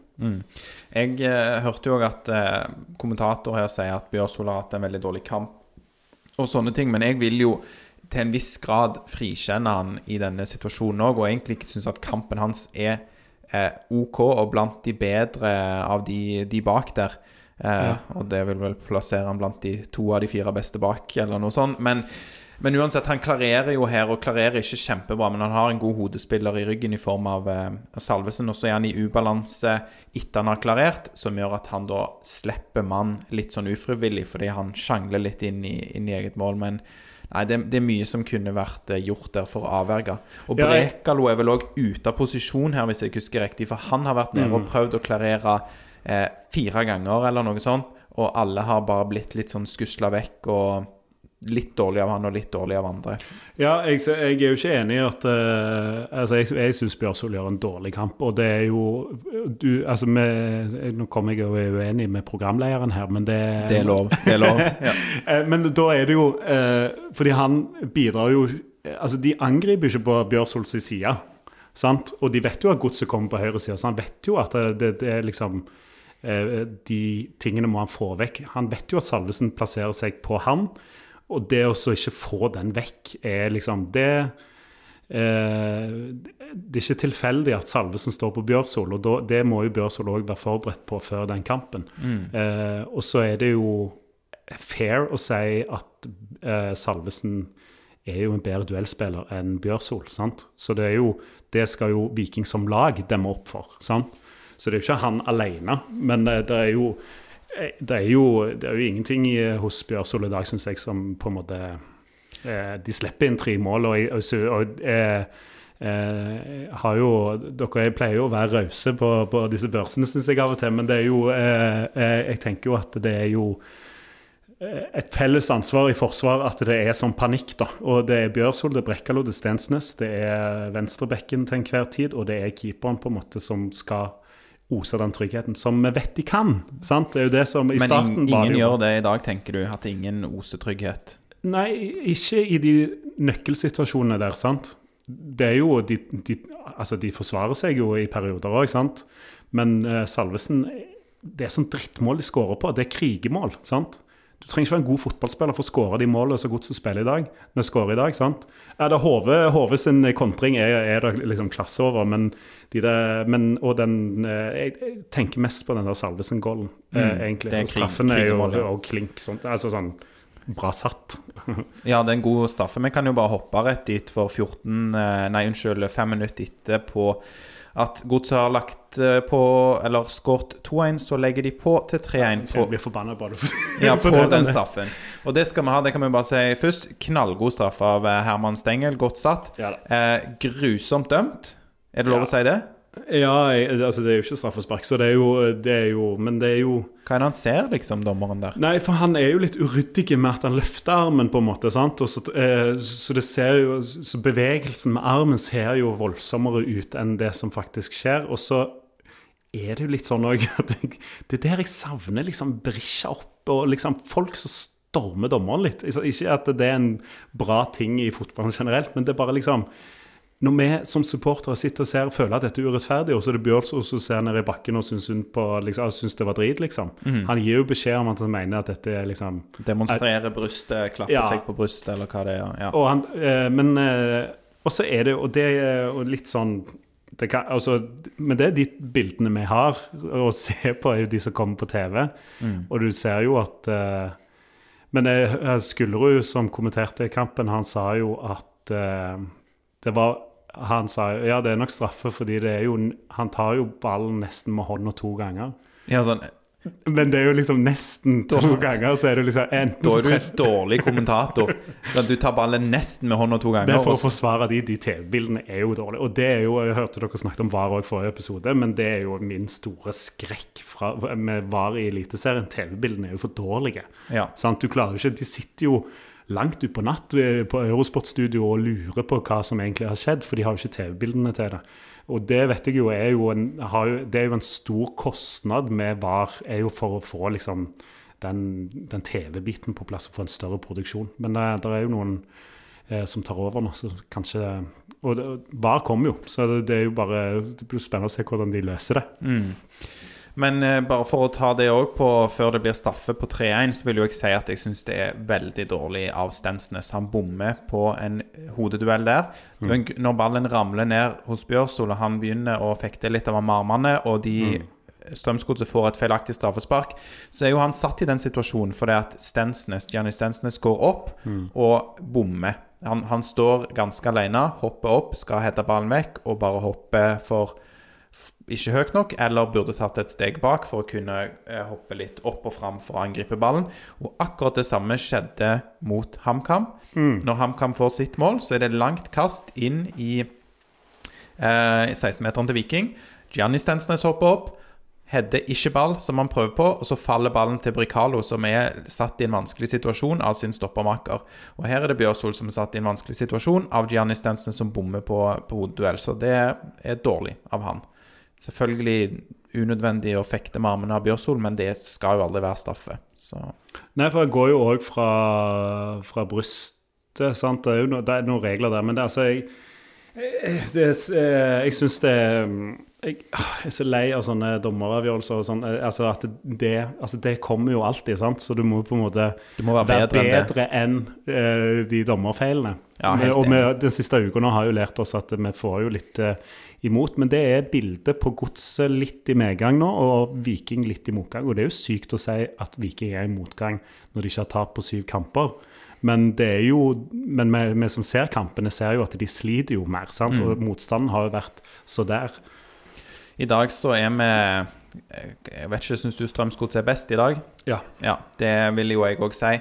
Jeg eh, hørte jo at eh, kommentator her sier at Bjørsvold har hatt en veldig dårlig kamp og sånne ting, men jeg vil jo til en viss grad frikjenne han i denne situasjonen òg, og egentlig ikke synes at kampen hans er eh, OK og blant de bedre av de, de bak der. Eh, Og det vil vel plassere han blant de to av de fire beste bak, eller noe sånt. Men, men uansett, han klarerer jo her, og klarerer ikke kjempebra, men han har en god hodespiller i ryggen i form av eh, Salvesen. Og så er han i ubalanse etter han har klarert, som gjør at han da slipper mann litt sånn ufrivillig, fordi han sjangler litt inn i, inn i eget mål. Men nei, det, det er mye som kunne vært eh, gjort der for å avverge. Og Brekalo er vel òg ute av posisjon her, hvis jeg husker riktig, for han har vært nede og prøvd å klarere eh, fire ganger eller noe sånt, og alle har bare blitt litt sånn skusla vekk og litt dårlig av han og litt dårlig av andre. Ja, jeg, jeg er jo ikke enig i at uh, Altså, jeg, jeg syns Bjørsvold gjør en dårlig kamp, og det er jo du, Altså, med, Nå kommer jeg jo uenig med programlederen her, men det Det er lov. Det er lov. Ja. Eh, Men da er det jo uh, Fordi han bidrar jo Altså, de angriper ikke på Bjørsvols side. Sant? Og de vet jo at godset kommer på høyre side, så han vet jo at det, det, er liksom De tingene må han få vekk. Han vet jo at Salvesen plasserer seg på han, og det å ikke få den vekk, er liksom Det eh, Det er ikke tilfeldig at Salvesen står på Bjørsol, og da, det må jo Bjørsol òg være forberedt på før den kampen. Eh, og så er det jo fair å si at eh, Salvesen er jo en bedre duellspiller enn Bjørsol. sant? Så det er jo, det skal jo Viking som lag demme opp for. sant? Så det er jo ikke han alene, men eh, det er jo det er jo, det er jo ingenting hos Bjørsol i dag, syns jeg, som på en måte eh, De slipper inn tre mål, og, og, og eh, eh, jo, Dere pleier jo å være rause på, på disse børsene, syns jeg av og til, men det er jo eh, eh, Jeg tenker jo at det er jo eh, et felles ansvar i forsvar at det er sånn panikk. da, og Det er Bjørsol, det er Brekkalo, det er Stensnes, det er venstrebekken til enhver tid, og det er keeperen på en måte som skal ose den tryggheten, som vi vet de kan. sant? Det er jo det som i Men starten ingen, ingen gjør det i dag, tenker du? At ingen oser trygghet? Nei, ikke i de nøkkelsituasjonene der, sant. Det er jo de, de, Altså, de forsvarer seg jo i perioder òg, sant. Men uh, Salvesen Det er sånn drittmål de skårer på. Det er krigemål, sant. Du trenger ikke være en god fotballspiller for å skåre de målene så godt som spiller i dag. Når skårer i dag, sant? Er det HV, HV sin kontring er, er det liksom klasse over, men, de der, men Og den eh, jeg, tenker mest på den der Salvesen-golden, mm, egentlig. er Og straffen krig- er jo ja. og klink sånt. Altså sånn bra satt. Ja, det er en god straffe. Vi kan jo bare hoppe rett dit for 14 eh, Nei, unnskyld, fem minutter etter på at Godset har lagt eh, på Eller skåret 2-1, så legger de på til 3-1 på. Ja, på den straffen. Og det skal vi ha, det kan vi bare si først. Knallgod straff av eh, Herman Stengel. Godt satt. Eh, grusomt dømt. Er det lov å si det? Ja, jeg, altså det er jo ikke straffespark, så det er jo, det er jo Men det er jo Hva er det han ser, liksom, dommeren der? Nei, for han er jo litt uryddig med at han løfter armen, på en måte. sant? Så, eh, så det ser jo Så bevegelsen med armen ser jo voldsommere ut enn det som faktisk skjer. Og så er det jo litt sånn òg at jeg, Det er der jeg savner liksom Berisha opp, og liksom folk som stormer dommeren litt. Ikke at det er en bra ting i fotballen generelt, men det er bare liksom når vi som supportere sitter og ser og føler at dette er urettferdig, og så er det Bjørnsos som ser ned i bakken og syns, synd på, liksom, syns det var drit, liksom. Han gir jo beskjed om at han mener at dette er liksom Demonstrere brystet, klappe Ja. seg på brystet, eller hva det er. Ja. Og han, eh, men eh, også er det og det er jo litt sånn det kan, altså, Men det er de bildene vi har å se på, er jo de som kommer på TV. Og du ser jo at eh, Men eh, Skullerud, som kommenterte kampen, han sa jo at eh, det var Han sa jo ja, det er nok straffe, fordi det er jo Han tar jo ballen nesten med hånda to ganger. ja, sånn Men det er jo liksom nesten to ganger, så er det liksom enten Da er du en dårlig kommentator. Du tar ballen nesten med hånda to Det ganger. er for å forsvare de, de TV-bildene er jo dårlige. Og det er jo, jeg hørte dere snakket om VAR òg i forrige episode, men det er jo min store skrekk fra, med VAR i Eliteserien. TV-bildene er jo for dårlige. Ja. Sant? Du klarer jo ikke, De sitter jo langt utpå natt på Eurosport-studio og lurer på hva som egentlig har skjedd, for de har jo ikke TV-bildene til det. Og det vet jeg jo er jo en, jo, det er jo en stor kostnad med VAR, er jo for å få liksom den, den TV-biten på plass og få en større produksjon. Men det, det er jo noen eh, som tar over nå, så kanskje Og det, VAR kommer jo, så det, det er jo bare Det blir spennende å se hvordan de løser det. Men eh, bare for å ta det òg på før det blir straffe på 3-1, så vil jo jeg si at jeg syns det er veldig dårlig av Stensnes. Han bommer på en hodeduell der. Mm. Når ballen ramler ned hos Bjørsol, og han begynner å fekte litt av armene, og de Strømsgodset får et feilaktig straffespark, så er jo han satt i den situasjonen fordi at Stensnes, Gianni Stensnes går opp og bommer. Han, han står ganske alene, hopper opp, skal hete ballen vekk, og bare hopper for ikke høyt nok, eller burde tatt et steg bak for å kunne eh, hoppe litt opp og fram for å angripe ballen. Og akkurat det samme skjedde mot HamKam. Når HamKam får sitt mål, så er det langt kast inn i eh, 16-meteren til Viking. Gianni Stensnes hopper opp. Hedder ikke ball, som han prøver på, og så faller ballen til Bricalo, som er satt i en vanskelig situasjon av sin stoppermaker. Og her er det Bjørsol som er satt i en vanskelig situasjon av Gianni Stensnes som bommer på, på duell. Så det er dårlig av han. Selvfølgelig unødvendig å fekte med armene av Bjørsol, men det skal jo aldri være straffe. Så Nei, for jeg går jo òg fra, fra brystet, sant. Det er jo no, det er noen regler der, men det er altså Jeg, jeg, det eh, jeg syns det jeg, jeg er så lei av sånne dommeravgjørelser og sånn. eh, Altså at det, altså det kommer jo alltid, sant. Så du må på en måte være være bedre, enn enn eh, de dommerfeilene. Ja, og vi, den siste uka nå har jo lært oss at vi får jo litt eh, imot. Men det er bildet på godset litt i medgang nå, og Viking litt i motgang. Og det er jo sykt å si at Viking er i motgang når de ikke har tap på syv kamper. Men det er jo, men vi, vi som ser kampene, ser jo at de sliter jo mer. sant? Mm. Og motstanden har jo vært så der. I dag så er vi Jeg vet ikke, syns du Strømsgodset er best i dag? Ja. Ja, det vil jo jeg òg si.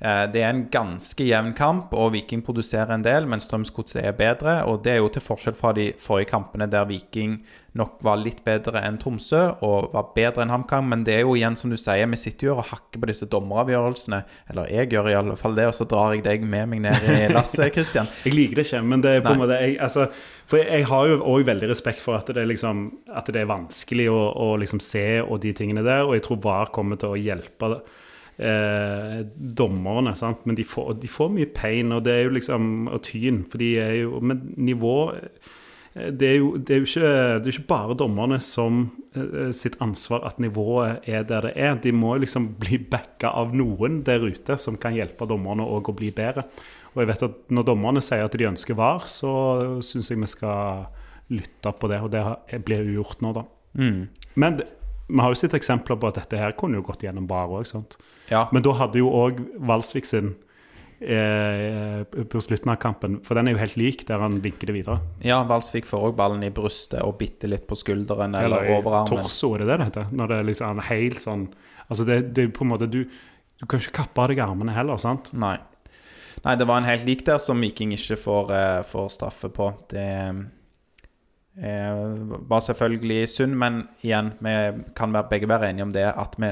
Eh, Det er en ganske jevn kamp, og Viking produserer en del, men Strømsgodset er bedre. Og det er jo til forskjell fra de forrige kampene der Viking nok var litt bedre enn Tromsø og var bedre enn HamKam. Men det er jo igjen som du sier, vi sitter jo og hakker på disse dommeravgjørelsene. Eller jeg gjør i alle fall det, og så drar jeg deg med meg ned i lasset, Christian. Jeg liker det ikke, men det er på en måte jeg, altså, For jeg, har jo òg veldig respekt for at det er, liksom, at det er vanskelig å, å liksom se og de tingene der, og jeg tror VAR kommer til å hjelpe eh, dommerne, sant? men de får, de får mye pain, og det er jo liksom og tyn, for de er jo Men nivå eh, det er, jo, det, er ikke, det er jo ikke bare dommerne som eh, sitt ansvar at nivået er der det er. De må liksom bli backa av noen der ute som kan hjelpe dommerne å bli bedre. Og jeg vet at når dommerne sier at de ønsker VAR, så syns jeg vi skal lytte på det. Og det blir jo gjort nå, da. Mm. Men vi har jo sett eksempler på at dette her kunne jo gått gjennom bar òg. Ja. Men da hadde jo òg Valsvik sin eh, på slutten av kampen. For den er jo helt lik, der han vinker det videre. Ja, Valsvik får òg ballen i brystet og bitte litt på skulderen eller, Eller overarmen. torso, er det det det heter? Når det er liksom helt sånn Altså, det, det på en måte Du, du kan ikke kappe av deg armene heller, sant? Nei. Nei, det var en helt lik der som Viking ikke får, eh, får straffe på. Det var selvfølgelig synd, men igjen, vi kan begge være enige om det at vi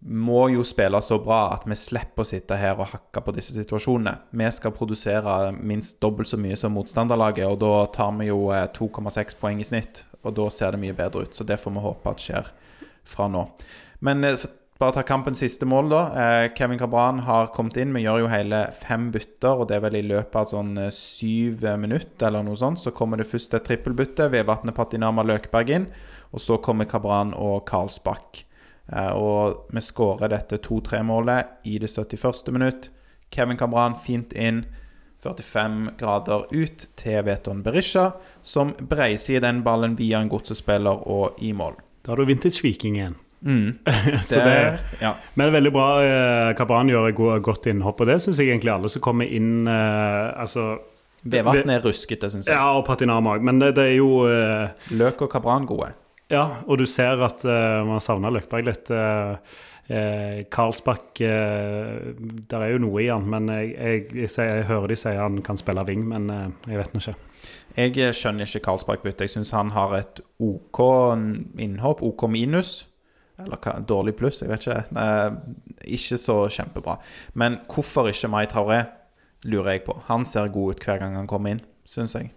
må jo spille så bra at vi slipper å sitte her og hakke på disse situasjonene. Vi skal produsere minst dobbelt så mye som motstanderlaget, og da tar vi jo eh, 2,6 poeng i snitt. Og da ser det mye bedre ut. Så det får vi håpe at skjer fra nå. Men eh, bare ta kampens siste mål, da. Eh, Kevin Cabran har kommet inn. Vi gjør jo hele fem bytter, og det er vel i løpet av sånn eh, syv eh, minutter eller noe sånt. Så kommer det først et trippelbytte. Vevatnet Patinama Løkberg inn. Og så kommer Cabran og Karlsbakk. Og vi skårer dette 2-3-målet i det 71. minutt. Kevin Cabran fint inn. 45 grader ut til Veton Berisha, som breiser i den ballen via en godsespiller og i mål. Da har du vintage-viking igjen. Mm. Så det, ja. men veldig bra. eh, Kabran gjør et godt innhopp, og det syns jeg egentlig alle som kommer inn uh, Altså Vevatnet er ruskete, syns jeg. Ja, og Patinama òg, men det, det er jo uh, Løk og Cabran gode. Ja, og du ser at uh, man savner Løkberg litt. Uh, Eh, Karlsbakk eh, Der er jo noe i han, men jeg, jeg, jeg, jeg hører de sier han kan spille wing, men eh, jeg vet nå ikke. Jeg skjønner ikke Karlsbakk-byttet. Jeg syns han har et OK innhopp, OK minus. Eller hva, dårlig pluss, jeg vet ikke. Nei, ikke så kjempebra. Men hvorfor ikke Mai Taure, lurer jeg på. Han ser god ut hver gang han kommer inn, syns jeg.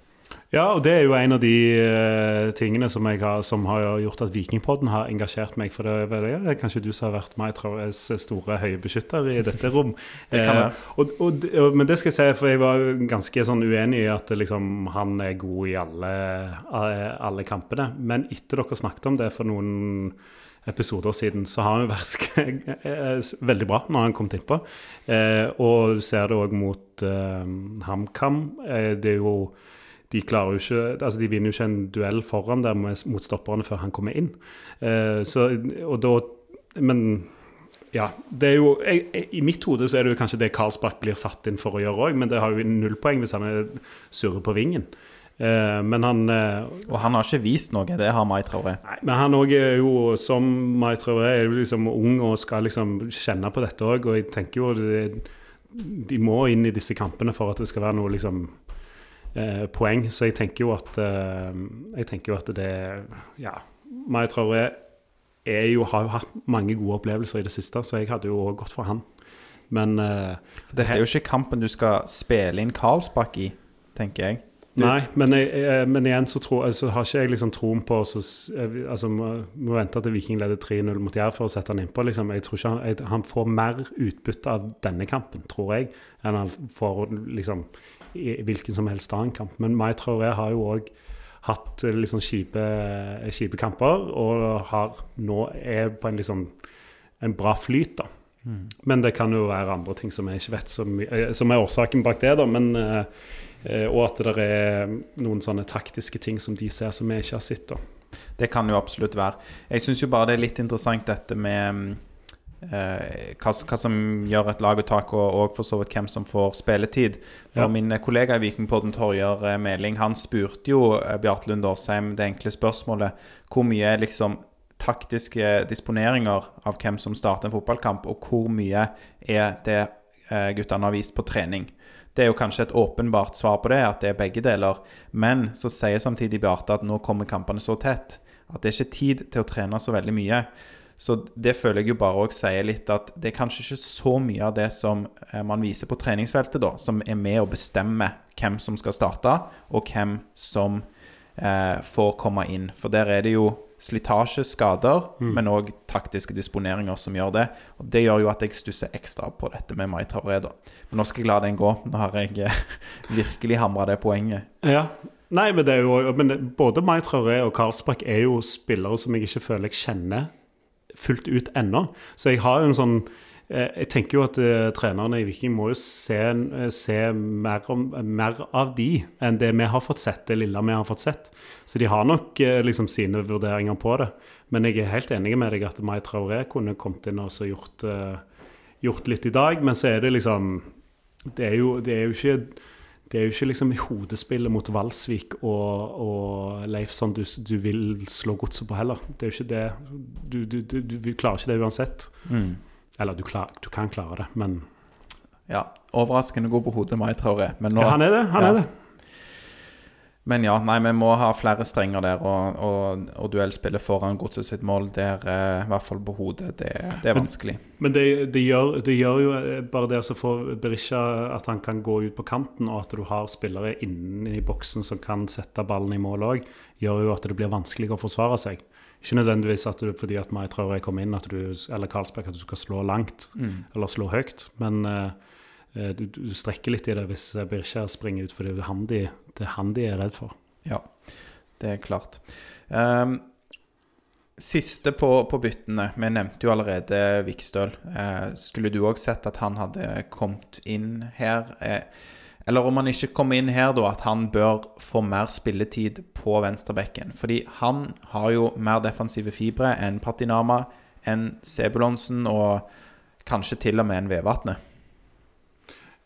Ja, og det er jo en av de uh, tingene som, har, som har gjort at Vikingpodden har engasjert meg. For det ja, det er kanskje du som har vært Mai Traorés store høye beskytter i dette rom. Det kan Eh, være. og, og, og, men det skal jeg si, for jeg var ganske sånn uenig i at liksom, han er god i alle, alle kampene. Men etter dere snakket om det for noen episoder siden, så har han vært eh, veldig bra når han kom innpå. Eh, og du ser det òg mot eh, HamKam. Eh, det er jo de jo ikke Altså, de vinner jo ikke en duell foran der mot stopperne før han kommer inn. Eh, så, og da Men ja. Det er jo jeg, I mitt hode så er det jo kanskje det Karlsbakk blir satt inn for å gjøre òg, men det har jo null poeng hvis han er surrer på vingen. Eh, men han eh, Og han har ikke vist noe, det har Mai Traoré. Men han òg er jo, som Mai Traoré, er jo liksom ung og skal liksom kjenne på dette òg. Og jeg tenker jo det, de må inn i disse kampene for at det skal være noe liksom eh, poeng. Så jeg tenker jo at eh, Jeg tenker jo at det Ja. Mai Traoré er jo, har jo hatt mange gode opplevelser i det siste, så jeg hadde jo også gått for han. Men eh, dette er jo ikke kampen du skal spille inn Karlsbakk i, tenker jeg. Du- Nei, men, jeg, jeg, men igjen så, tro, altså, har ikke jeg liksom troen på så, altså, må, må vente til Viking leder 3-0 mot Jerv for å sette han innpå. Liksom. Jeg tror ikke han, jeg, han får mer utbytte av denne kampen, tror jeg, enn han får liksom, i hvilken som helst annen kamp. Men Mai Traoré har jo òg hatt eh, liksom kjipe, kjipe kamper, og har nå er på en liksom en bra flyt, da. Men det kan jo være andre ting som jeg ikke vet, som, eh, som er årsaken bak det, da. Men eh, Eh, og at det er noen sånne taktiske ting som de ser som vi ikke har sett. da. Det kan jo absolutt være. Jeg syns jo bare det er litt interessant dette med mm, eh, hva, hva som gjør et laguttak, og, og for så vidt hvem som får spilletid. For Ja. min kollega i Vikingpodden, Torjer eh, Meling, han spurte jo eh, Bjarte Lund Årsheim det enkle spørsmålet hvor mye liksom taktiske disponeringer av hvem som starter en fotballkamp, og hvor mye er det eh, guttene har vist på trening. Det er jo kanskje et åpenbart svar på det, at det er begge deler. Men så sier samtidig Bjarte at nå kommer kampene så tett at det er ikke tid til å trene så veldig mye. Så det føler jeg jo bare òg sier litt at det er kanskje ikke så mye av det som eh, man viser på treningsfeltet, da, som er med å bestemme hvem som skal starte, og hvem som eh, får komme inn. For der er det jo slitasje, skader, men òg taktiske disponeringer som gjør det. Og det gjør jo at jeg stusser ekstra på dette med Mai Traoré, da. Men nå skal jeg la den gå. Nå har jeg eh, virkelig hamra det poenget. Ja. Nei, men, det er jo, men både Mai Traoré og Karlsbakk er jo spillere som jeg ikke føler jeg kjenner fullt ut ennå. Så jeg har jo en sånn eh, Jeg tenker jo at uh, trenerne i Viking må jo se, eh, se mer, om, mer av de enn det vi har fått sett, det lille vi har fått sett. Så de har nok uh, liksom sine vurderinger på det. Men jeg er helt enig med deg at Mai Traoré kunne kommet inn og gjort, uh, gjort litt i dag. Men så er det liksom det er jo, det er jo ikke det er jo ikke liksom i hodespillet mot Valsvik og, og Leif som du, du, vil slå godset på heller. Det er jo ikke det Du, du, du, du klarer ikke det uansett. Mm. Eller du, klar, du kan klare det, men Ja. Overraskende god på hodet, Mai Traoré. Men nå ja, Han er det. han Ja. er det. Men ja, nei, vi må ha flere strenger der, og, og, og duellspillet foran godset sitt mål der, eh, i hvert fall på hodet, det, det er vanskelig. Men det, det, gjør, det gjør jo eh, bare det å få Berisha at han kan gå ut på kanten, og at du har spillere inne i boksen som kan sette ballen i mål òg, gjør jo at det blir vanskeligere å forsvare seg. Ikke nødvendigvis at du, fordi at Mai Traore kom inn, at du, eller Karlsberg, at du skal slå langt Mm. eller slå høyt, men eh, du, du strekker litt i det hvis Birkjær springer ut, fordi det han de, det er han de er redd for. Ja, det er klart. Um, siste på, på byttene. Vi nevnte jo allerede Vikstøl. Uh, skulle du òg sett at han hadde kommet inn her? Eh, eller om han ikke kommer inn her, da, at han bør få mer spilletid på venstrebekken. Fordi han har jo mer defensive fibre enn Patinama, enn Sebulonsen og kanskje til og med enn Vevatnet.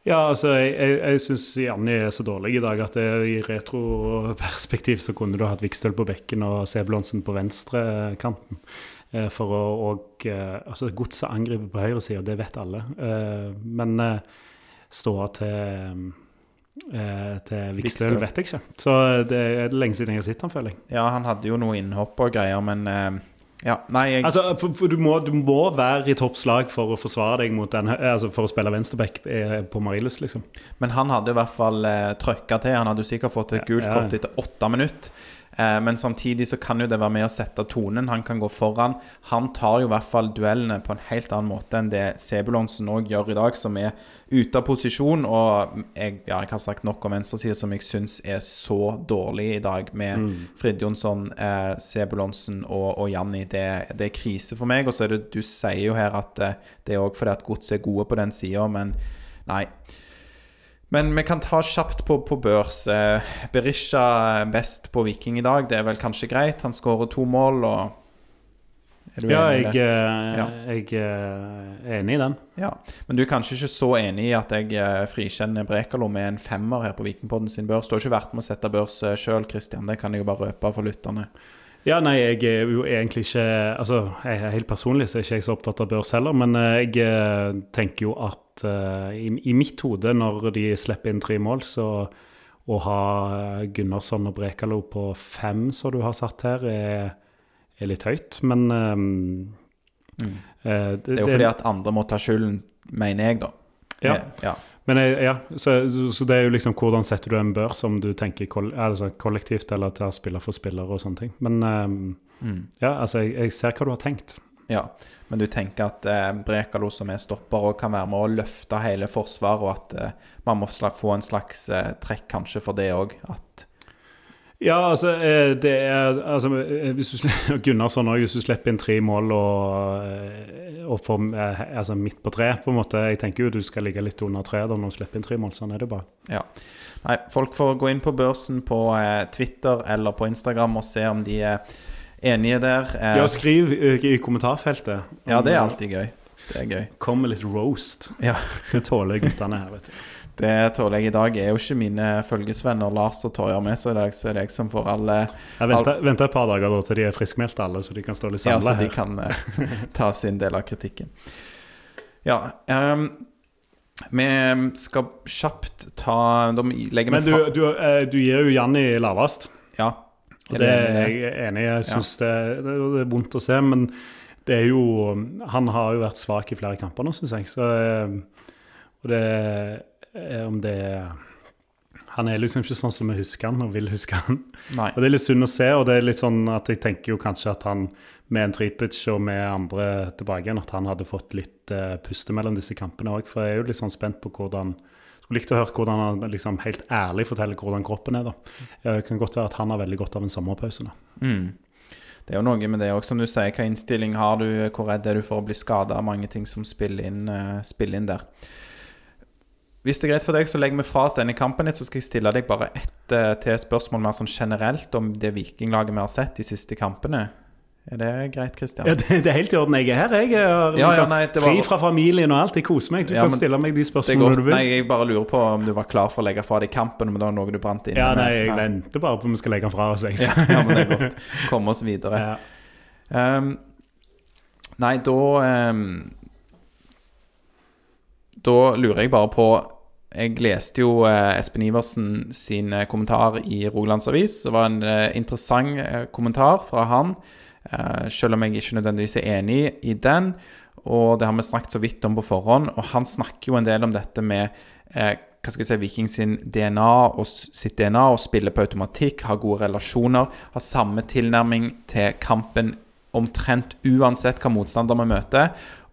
Ja, altså, jeg, jeg, jeg syns Janni er så dårlig i dag at det, i retroperspektiv så kunne du hatt Vikstøl på bekken og Sebulonsen på venstrekanten. Eh, For å og eh, Altså, godset angriper på høyresida, det vet alle. Eh, Men eh, ståa til eh, til Vikstøl vet jeg ikke. Så det er lenge siden jeg har sett han, føler jeg. Ja, han hadde jo noe innhopp og greier, men eh, ja, nei, jeg Altså, for, for du, må, du må være i toppslag for å forsvare deg mot den Altså for å spille venstreback eh, på Marilus liksom. Men han hadde i hvert fall eh, trøkka til. Han hadde jo sikkert fått et gult kort etter åtte minutter. Eh, men samtidig så kan jo det være med å sette tonen. Han kan gå foran. Han tar jo i hvert fall duellene på en helt annen måte enn det Sebulonsen òg gjør i dag, som er ute av posisjon. Og jeg, ja, jeg har sagt nok om venstresida som jeg syns er så dårlig i dag, med Mm. Frid Jonsson, eh, Sebulonsen og, og Janni. Det, det er krise for meg. Og så er det, du sier jo her at eh, det er òg fordi at Godset er gode på den sida, men nei. Men vi kan ta kjapt på, på børs. Eh, Berisha er best på Viking i dag. Det er vel kanskje greit. Han skårer to mål, og Er du Ja, jeg, eh, Ja. jeg eh, er enig i den. Ja. Men du er kanskje ikke så enig i at jeg frikjenner Brekalo med en femmer her på Vikingpodden sin børs? Du har ikke vært med å sette børs sjøl, Christian. Det kan jeg jo bare røpe for lytterne. Ja, nei, jeg er jo egentlig ikke Altså, jeg helt personlig så er ikke jeg så opptatt av børs heller, men jeg tenker jo at eh, i, i mitt hode, når de slipper inn tre mål, så å ha eh, Gunnarsson og Brekalo på fem, som du har satt her, er, er litt høyt. Men um, mm. uh, Det er jo fordi at andre må ta skylden, mener jeg, da. Ja. Ja. Men ja, så, så det er jo liksom hvordan setter du en børs, om du tenker koll, altså kollektivt eller til spiller for spiller og sånne ting. Men um, Mm. ja, altså, jeg, jeg ser hva du har tenkt. Ja, men du tenker at eh, Brekalo som er stopper og kan være med å løfte hele forsvaret, og at eh, man må få en slags eh, trekk kanskje for det òg. Ja, altså, eh, det er altså, eh, hvis du, Gunnarsson òg, hvis du slipper inn tre mål og, eh, og får altså, midt på tre, på en måte Jeg tenker jo du skal ligge litt under tre da når du slipper inn tre mål. Sånn er det bare. Ja. Nei, folk får gå inn på børsen på Twitter eller på Instagram og se om de er enige der. Eh, Ja, skriv eh, i kommentarfeltet. ja, det er alltid gøy. Det er gøy. Kom med litt roast. Ja. Det tåler guttene her, vet du. Det tåler jeg i dag. er jo ikke mine følgesvenner Lars og Torjar med, så dag er det jeg som får alle Jeg venter, venter et par dager da, til de er friskmeldte alle, så de kan stå litt Ja, så de her. kan eh, ta sin del av kritikken. Ja. Um, vi skal kjapt ta Men du, du, eh, du gir jo Janni lavest. Ja. Og det er jeg enig i. Jeg syns det, det, det er vondt å se, men det er jo Han har jo vært svak i flere kamper nå, syns jeg. Så, eh, og det er om det Han er liksom ikke sånn som vi husker han og vil huske han. Nei. Og Det er litt synd å se, og det er litt sånn at jeg tenker jo kanskje at han med en Tripic og med andre tilbake igjen, at han hadde fått litt uh, puste mellom disse kampene òg. For jeg er jo litt sånn spent på hvordan Skulle likt å høre hvordan han liksom helt ærlig forteller hvordan kroppen er. da. Det kan godt være at han har veldig godt av en sommerpause. da. Mm. Det er jo noe med det òg, som du sier. Hva innstilling har du? Hvor redd er du for å bli skada? Mange ting som spiller inn, uh, spiller inn der. Hvis det er greit for deg, så legger vi fra oss denne kampen litt, så skal jeg stille deg bare ett uh, til spørsmål mer sånn generelt om det vikinglaget vi har sett de siste kampene. Er det greit, Kristian? Ja, det, det er helt i orden. Jeg er her. Jeg er Ja, ja, liksom, nei, det var- fri fra familien og alt. Jeg koser meg. Du kan stille meg de spørsmålene du vil. Nei, jeg bare lurer på om du var klar for å legge fra deg kampen, men det var noe du brant inne ja, nei, jeg Ja. venter bare på om vi skal legge den fra oss. Jeg. Ja, ja, men det er godt. Komme oss videre. Ehm, nei, da um, Da lurer jeg bare på Jeg leste jo eh, Espen Iversen sin eh, kommentar i Rogalands Avis. Det var en eh, interessant kommentar fra han, selv om jeg ikke nødvendigvis er enig i den. Og det har vi snakket så vidt om på forhånd. Og han snakker jo en del om dette med eh, hva skal jeg si, Viking sin DNA og sitt DNA og spiller på automatikk, har gode relasjoner, har samme tilnærming til kampen omtrent uansett hva motstander vi møter.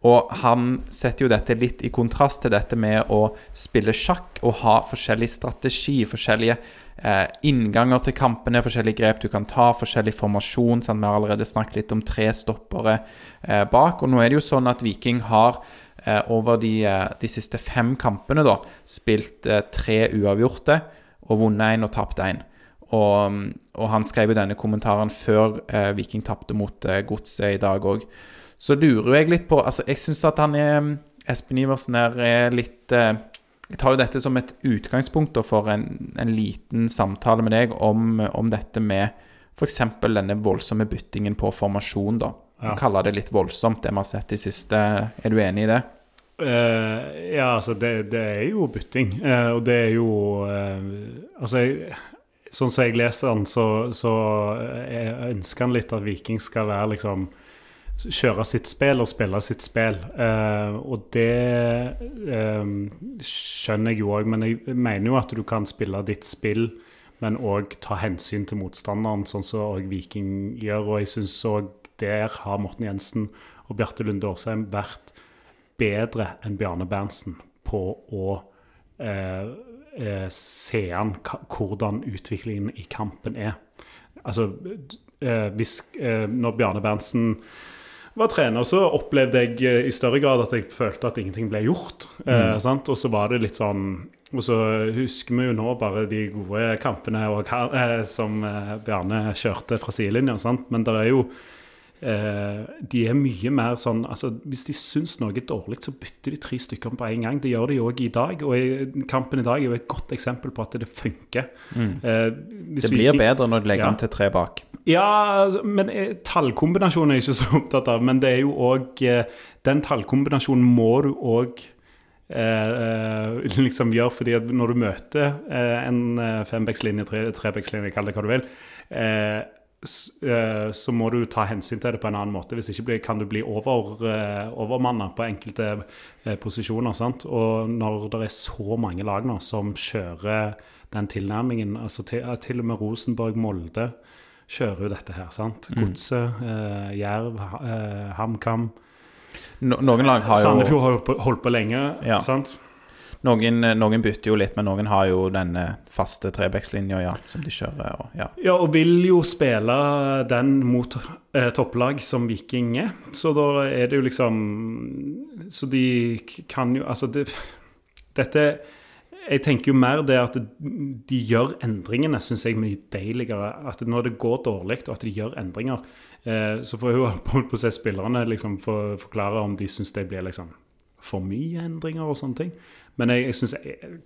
Og han setter jo dette litt i kontrast til dette med å spille sjakk og ha forskjellig strategi, forskjellige eh, innganger til kampene, forskjellige grep du kan ta, forskjellig formasjon. Sant? Vi har allerede snakket litt om tre stoppere eh, bak. Og nå er det jo sånn at Viking har eh, over de, eh, de siste fem kampene da, spilt eh, tre uavgjorte og vunnet én og tapt én. Og, og han skrev jo denne kommentaren før Viking tapte mot Godset i dag òg. Så lurer jeg litt på Altså, jeg syns at han er Espen Iversen er litt eh, Jeg tar jo dette som et utgangspunkt for en, en liten samtale med deg om, om dette med f.eks. denne voldsomme byttingen på formasjon, da. Ja. kaller det litt voldsomt, det vi har sett i siste. Er du enig i det? Uh, ja, altså, det, det er jo bytting. Uh, og det er jo uh, Altså, jeg, sånn som jeg leser den, så, så jeg ønsker han litt at Viking skal være liksom Kjøre sitt spill og spille sitt spill. Eh, og det eh, skjønner jeg jo òg, men jeg mener jo at du kan spille ditt spill, men òg ta hensyn til motstanderen, sånn som òg Viking gjør. Og jeg syns òg der har Morten Jensen og Bjarte Lunde Årsheim vært bedre enn Bjarne Berntsen på å eh, se an hvordan utviklingen i kampen er. Altså, hvis, når Bjarne Berntsen var trener, så opplevde jeg eh, i større grad at jeg følte at ingenting ble gjort. Eh, sant? Og så var det litt sånn Og så husker vi jo nå bare de gode kampene og, eh, som eh, Bjarne kjørte fra sidelinja, men det er jo eh, de er mye mer sånn altså Hvis de syns noe er dårlig, så bytter de tre stykker på en gang. Det gjør de òg i dag. Og kampen i dag er jo et godt eksempel på at det funker. Eh, Det blir Viking- bedre når du legger Ja. om til tre bak. ja, altså, men eh, tallkombinasjonen er jeg ikke så opptatt av. Men det er jo òg Den tallkombinasjonen må du òg eh, liksom gjøre, fordi at når du møter eh, en eh, fembekslinje, tre, trebekslinje, kall det hva du vil, eh, eh, så må du ta hensyn til det på en annen måte. Hvis ikke kan du bli over, eh, overmanna på enkelte eh, posisjoner. sant? Og når det er så mange lag nå som kjører den tilnærmingen, altså til, til og med Rosenborg, Molde kjører jo dette her. sant? Godset, eh, Jerv, eh, HamKam. No, noen lag har jo Sandefjord har holdt på, holdt på lenge. Ja. sant? Noen, noen bytter jo litt, men noen har jo denne faste trebekslinja ja, som de kjører. Og, ja. Ja, og vil jo spille den mot eh, topplag som Viking er. Så da er det jo liksom Så de kan jo Altså, det, dette Jeg tenker jo mer det at de gjør endringene, syns jeg er mye deiligere. At når det går dårlig, og at de gjør endringer, eh, så får jo holdt på å se spillerne liksom for, forklare om de syns det blir liksom for mye endringer og sånne ting. Men jeg, jeg syns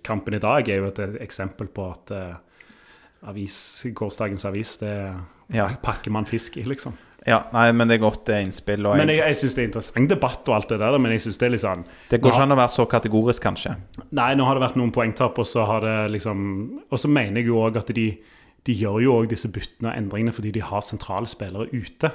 kampen i dag er jo et eksempel på at uh, avis, gårsdagens avis, det Ja. pakker man fisk i, liksom. ja, nei, men det er godt det er innspill. Og Men jeg, jeg, syns det er interessant debatt og alt det der, men jeg syns det er litt sånn det går ikke an å være så kategorisk, kanskje. Nei, nå har det vært noen poengtap, og så har det liksom Og så mener jeg jo òg at de, de gjør jo òg disse byttene og endringene fordi de har sentrale spillere ute.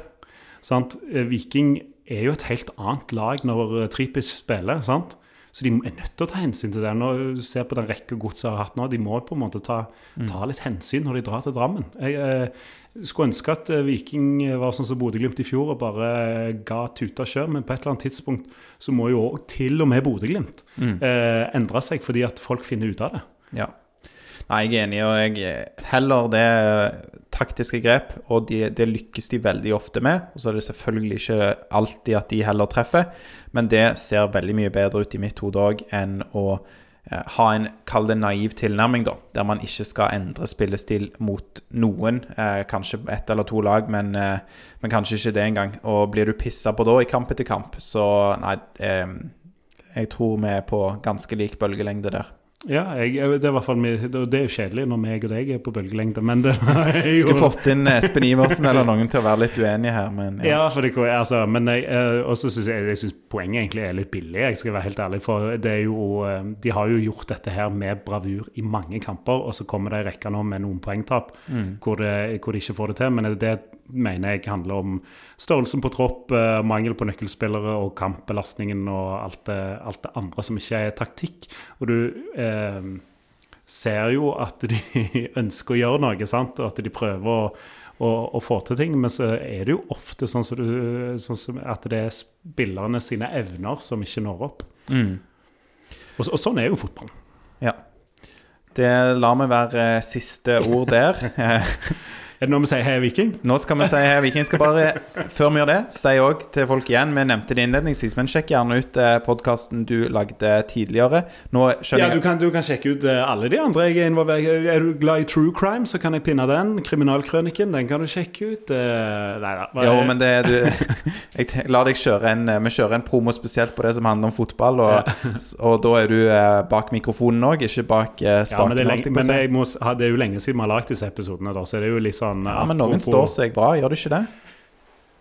Sant? Eh, Viking er jo et helt annet lag når eh, Tripic spiller, sant? Så de er nødt til å ta hensyn til det. Når du ser på den rekka godset har hatt nå, de må på en måte ta, ta litt hensyn når de drar til Drammen. Jeg jeg skulle ønske at eh, Viking var sånn som Bodø-Glimt i fjor og bare eh, ga tuta sjøl, men på et eller annet tidspunkt så må jo også til og med Bodø-Glimt eh, endre seg fordi at folk finner ut av det. Ja. Nei, jeg er enig, og jeg heller det taktiske grep, og de, det lykkes de veldig ofte med. Og så er det selvfølgelig ikke alltid at de heller treffer, men det ser veldig mye bedre ut i mitt hode òg enn å eh, ha en, kall det naiv tilnærming, da. Der man ikke skal endre spillestil mot noen. Eh, kanskje ett eller to lag, men, eh, men kanskje ikke det engang. Og blir du pissa på da i kamp etter kamp, så nei eh, Jeg tror vi er på ganske lik bølgelengde der. Ja, jeg, det, er fall, det er jo kjedelig når meg og deg er på bølgelengde, men det jo Skulle fått inn Espen Iversen eller noen til å være litt uenige her, men ja. ja for det, altså, men jeg, eh, også synes jeg, jeg synes poenget egentlig er litt billig, jeg skal være helt ærlig. For det er jo, eh, de har jo gjort dette her med bravur i mange kamper, og så kommer det ei rekke nå med noen poengtap mm. hvor, det, hvor, de ikke får det til. Men det mener jeg handler om størrelsen på tropp, eh, mangel på nøkkelspillere og kampbelastningen og alt det, alt det andre som ikke er taktikk. Og du eh, ser jo at de ønsker å gjøre noe, sant? og at de prøver å, å, å, få til ting. Men så er det jo ofte sånn, så du, sånn som at det er spillerne sine evner som ikke når opp. Mm. Og, og, sånn er jo fotballen. Ja. Det lar meg være siste ord der. Er det noe vi sier Heia Viking? Nå skal vi si Heia Viking. Skal bare, før vi gjør det, si òg til folk igjen Vi nevnte det innledningsvis, men sjekk gjerne ut eh, podkasten du lagde tidligere. Nå skjønner ja, du kan, du kan sjekke ut eh, alle de andre jeg er involvert Er du glad i true crime, så kan jeg pinne den. Kriminalkrøniken, den kan du sjekke ut. Eh, nei da. Jo, men det du, Jeg lar deg kjøre en Vi kjører en promo spesielt på det som handler om fotball, og, ja. og da er du bak mikrofonen òg, ikke bak spaken. Ja, men, det er, lenge, men må, det er jo lenge siden vi har lagd disse episodene, da, så det er jo litt sånn sånn Ja, Men noen står seg bra, gjør de ikke det?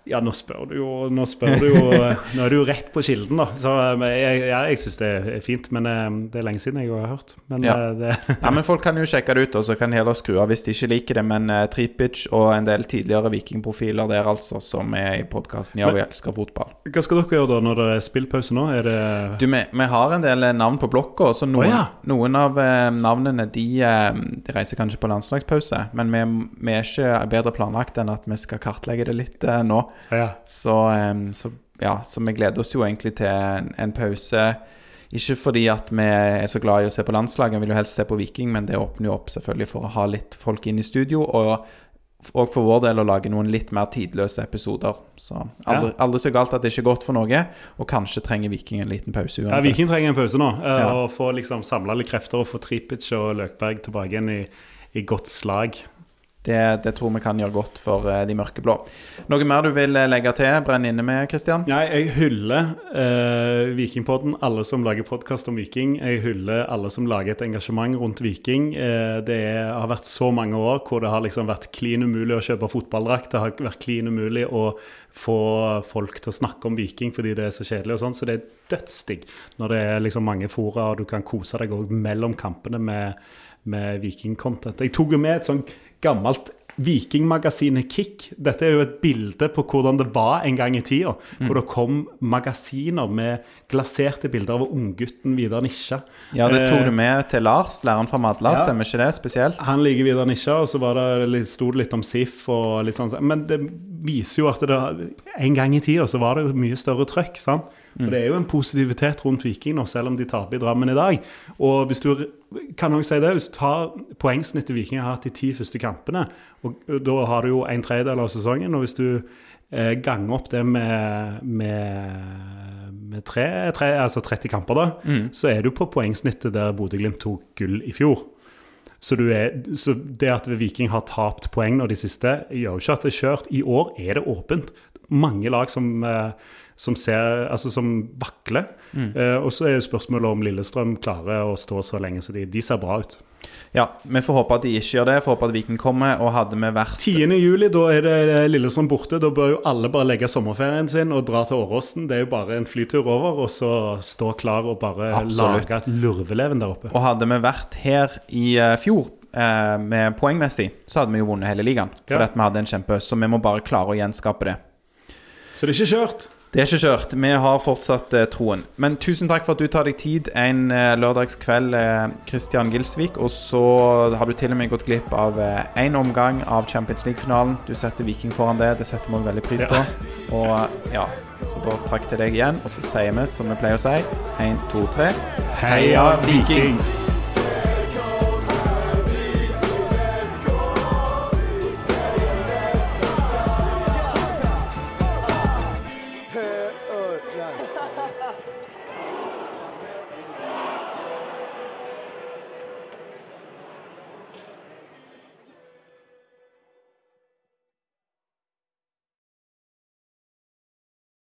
Ja, nå spør du jo Nå, spør du jo, nå er du jo rett på kilden, da. Så eh, jeg, jeg syns det er fint, men eh, det er lenge siden jeg har hørt. Men, ja. Eh, det... ja, men folk kan jo sjekke det ut, og så kan heller skru av hvis de ikke liker det. Men uh, Tripic og en del tidligere vikingprofiler der, altså, som er i podkasten Ja, vi elsker fotball. Hva skal dere gjøre da når det er spillpause nå? Er det Du, vi, vi har en del navn på blokka, så noen, oh, ja. noen av uh, navnene de, uh, de, reiser kanskje på landslagspause. Men vi, vi, er ikke bedre planlagt enn at vi skal kartlegge det litt nå. Ja. Så, så, ja, så vi gleder oss jo egentlig til en, en, pause. Ikke fordi at vi er så glad i å se på landslaget, vi vil jo helst se på Viking, men det åpner jo opp selvfølgelig for å ha litt folk inn i studio. Og, og for vår del å lage noen litt mer tidløse episoder. Så aldri, aldri, så galt at det ikke er godt for noe. Og kanskje trenger Viking en liten pause uansett. Ja, Viking trenger en pause nå. Eh, ja. Og få liksom samla litt krefter og få Tripic og Løkberg tilbake igjen i, i godt slag. Det, det, tror vi kan gjøre godt for uh, de mørkeblå. Noe mer du vil uh, legge til? Brenn inne med, Kristian? Nei, jeg hyller uh, Vikingpodden, alle som lager podkast om Viking. Jeg hyller alle som lager et engasjement rundt Viking. det er, har vært så mange år hvor det har liksom vært klin umulig å kjøpe fotballdrakt. Det har vært klin umulig å få folk til å snakke om Viking fordi det er så kjedelig og sånn. Så det er dødsdigg når det er liksom mange fora, og du kan kose deg òg mellom kampene med, med Viking-content. Jeg tok jo med et sånn gammelt Vikingmagasinet Kick. Dette er jo et bilde på hvordan det var en gang i tida. Mm. Hvor det kom magasiner med glaserte bilder av unggutten Vidar Nisja. Ja, det tok du med til Lars, læreren fra Madla, ja, stemmer ikke det spesielt? Han liker Vidar Nisja, og så var det, sto det litt om SIF og litt sånn. Men det viser jo at det, en gang i tida så var det jo mye større trøkk. sant? Mm. Og Det er jo en positivitet rundt Viking nå, selv om de taper i Drammen i dag. Og hvis du kan også si det, hvis du tar poengsnittet Viking har hatt de ti første kampene, og da har du jo en tredjedel av sesongen, og hvis du eh, ganger opp det med, med, med tre, tre, altså 30 kamper, da, mm. så er du på poengsnittet der Bodø-Glimt tok gull i fjor. Så, er, så, det at Viking har tapt poeng nå de siste, gjør jo ikke at det er kjørt. I år er det åpent. Mange lag som eh, som, ser, altså som vakler. Mm. Eh, og så er jo spørsmålet om Lillestrøm klarer å stå så lenge, så de, de, ser bra ut. Ja, vi får håpe at de ikke gjør det. Får håpe at Viken kommer. Og hadde vi vært 10. juli, da er det Lillestrøm borte. Da bør jo alle bare legge sommerferien sin og dra til Åråsen. Det er jo bare en flytur over, og så stå klar og bare Absolutt. lage et lurveleven der oppe. Og hadde vi vært her i uh, fjor uh, med poengmessig, så hadde vi jo vunnet hele ligaen. Fordi ja. vi hadde en kjempehøst. Så vi må bare klare å gjenskape det. Så det er ikke kjørt? Det er ikke kjørt. Vi har fortsatt eh, troen. Men tusen takk for at du tar deg tid en eh, lørdagskveld, Kristian eh, Gilsvik. Og så har du til og med gått glipp av én eh, omgang av Champions League-finalen. Du setter Viking foran det. Det setter vi veldig pris på. Ja. Og ja, så da takk til deg igjen. Og så sier vi som vi pleier å si, én, to, tre Heia Viking!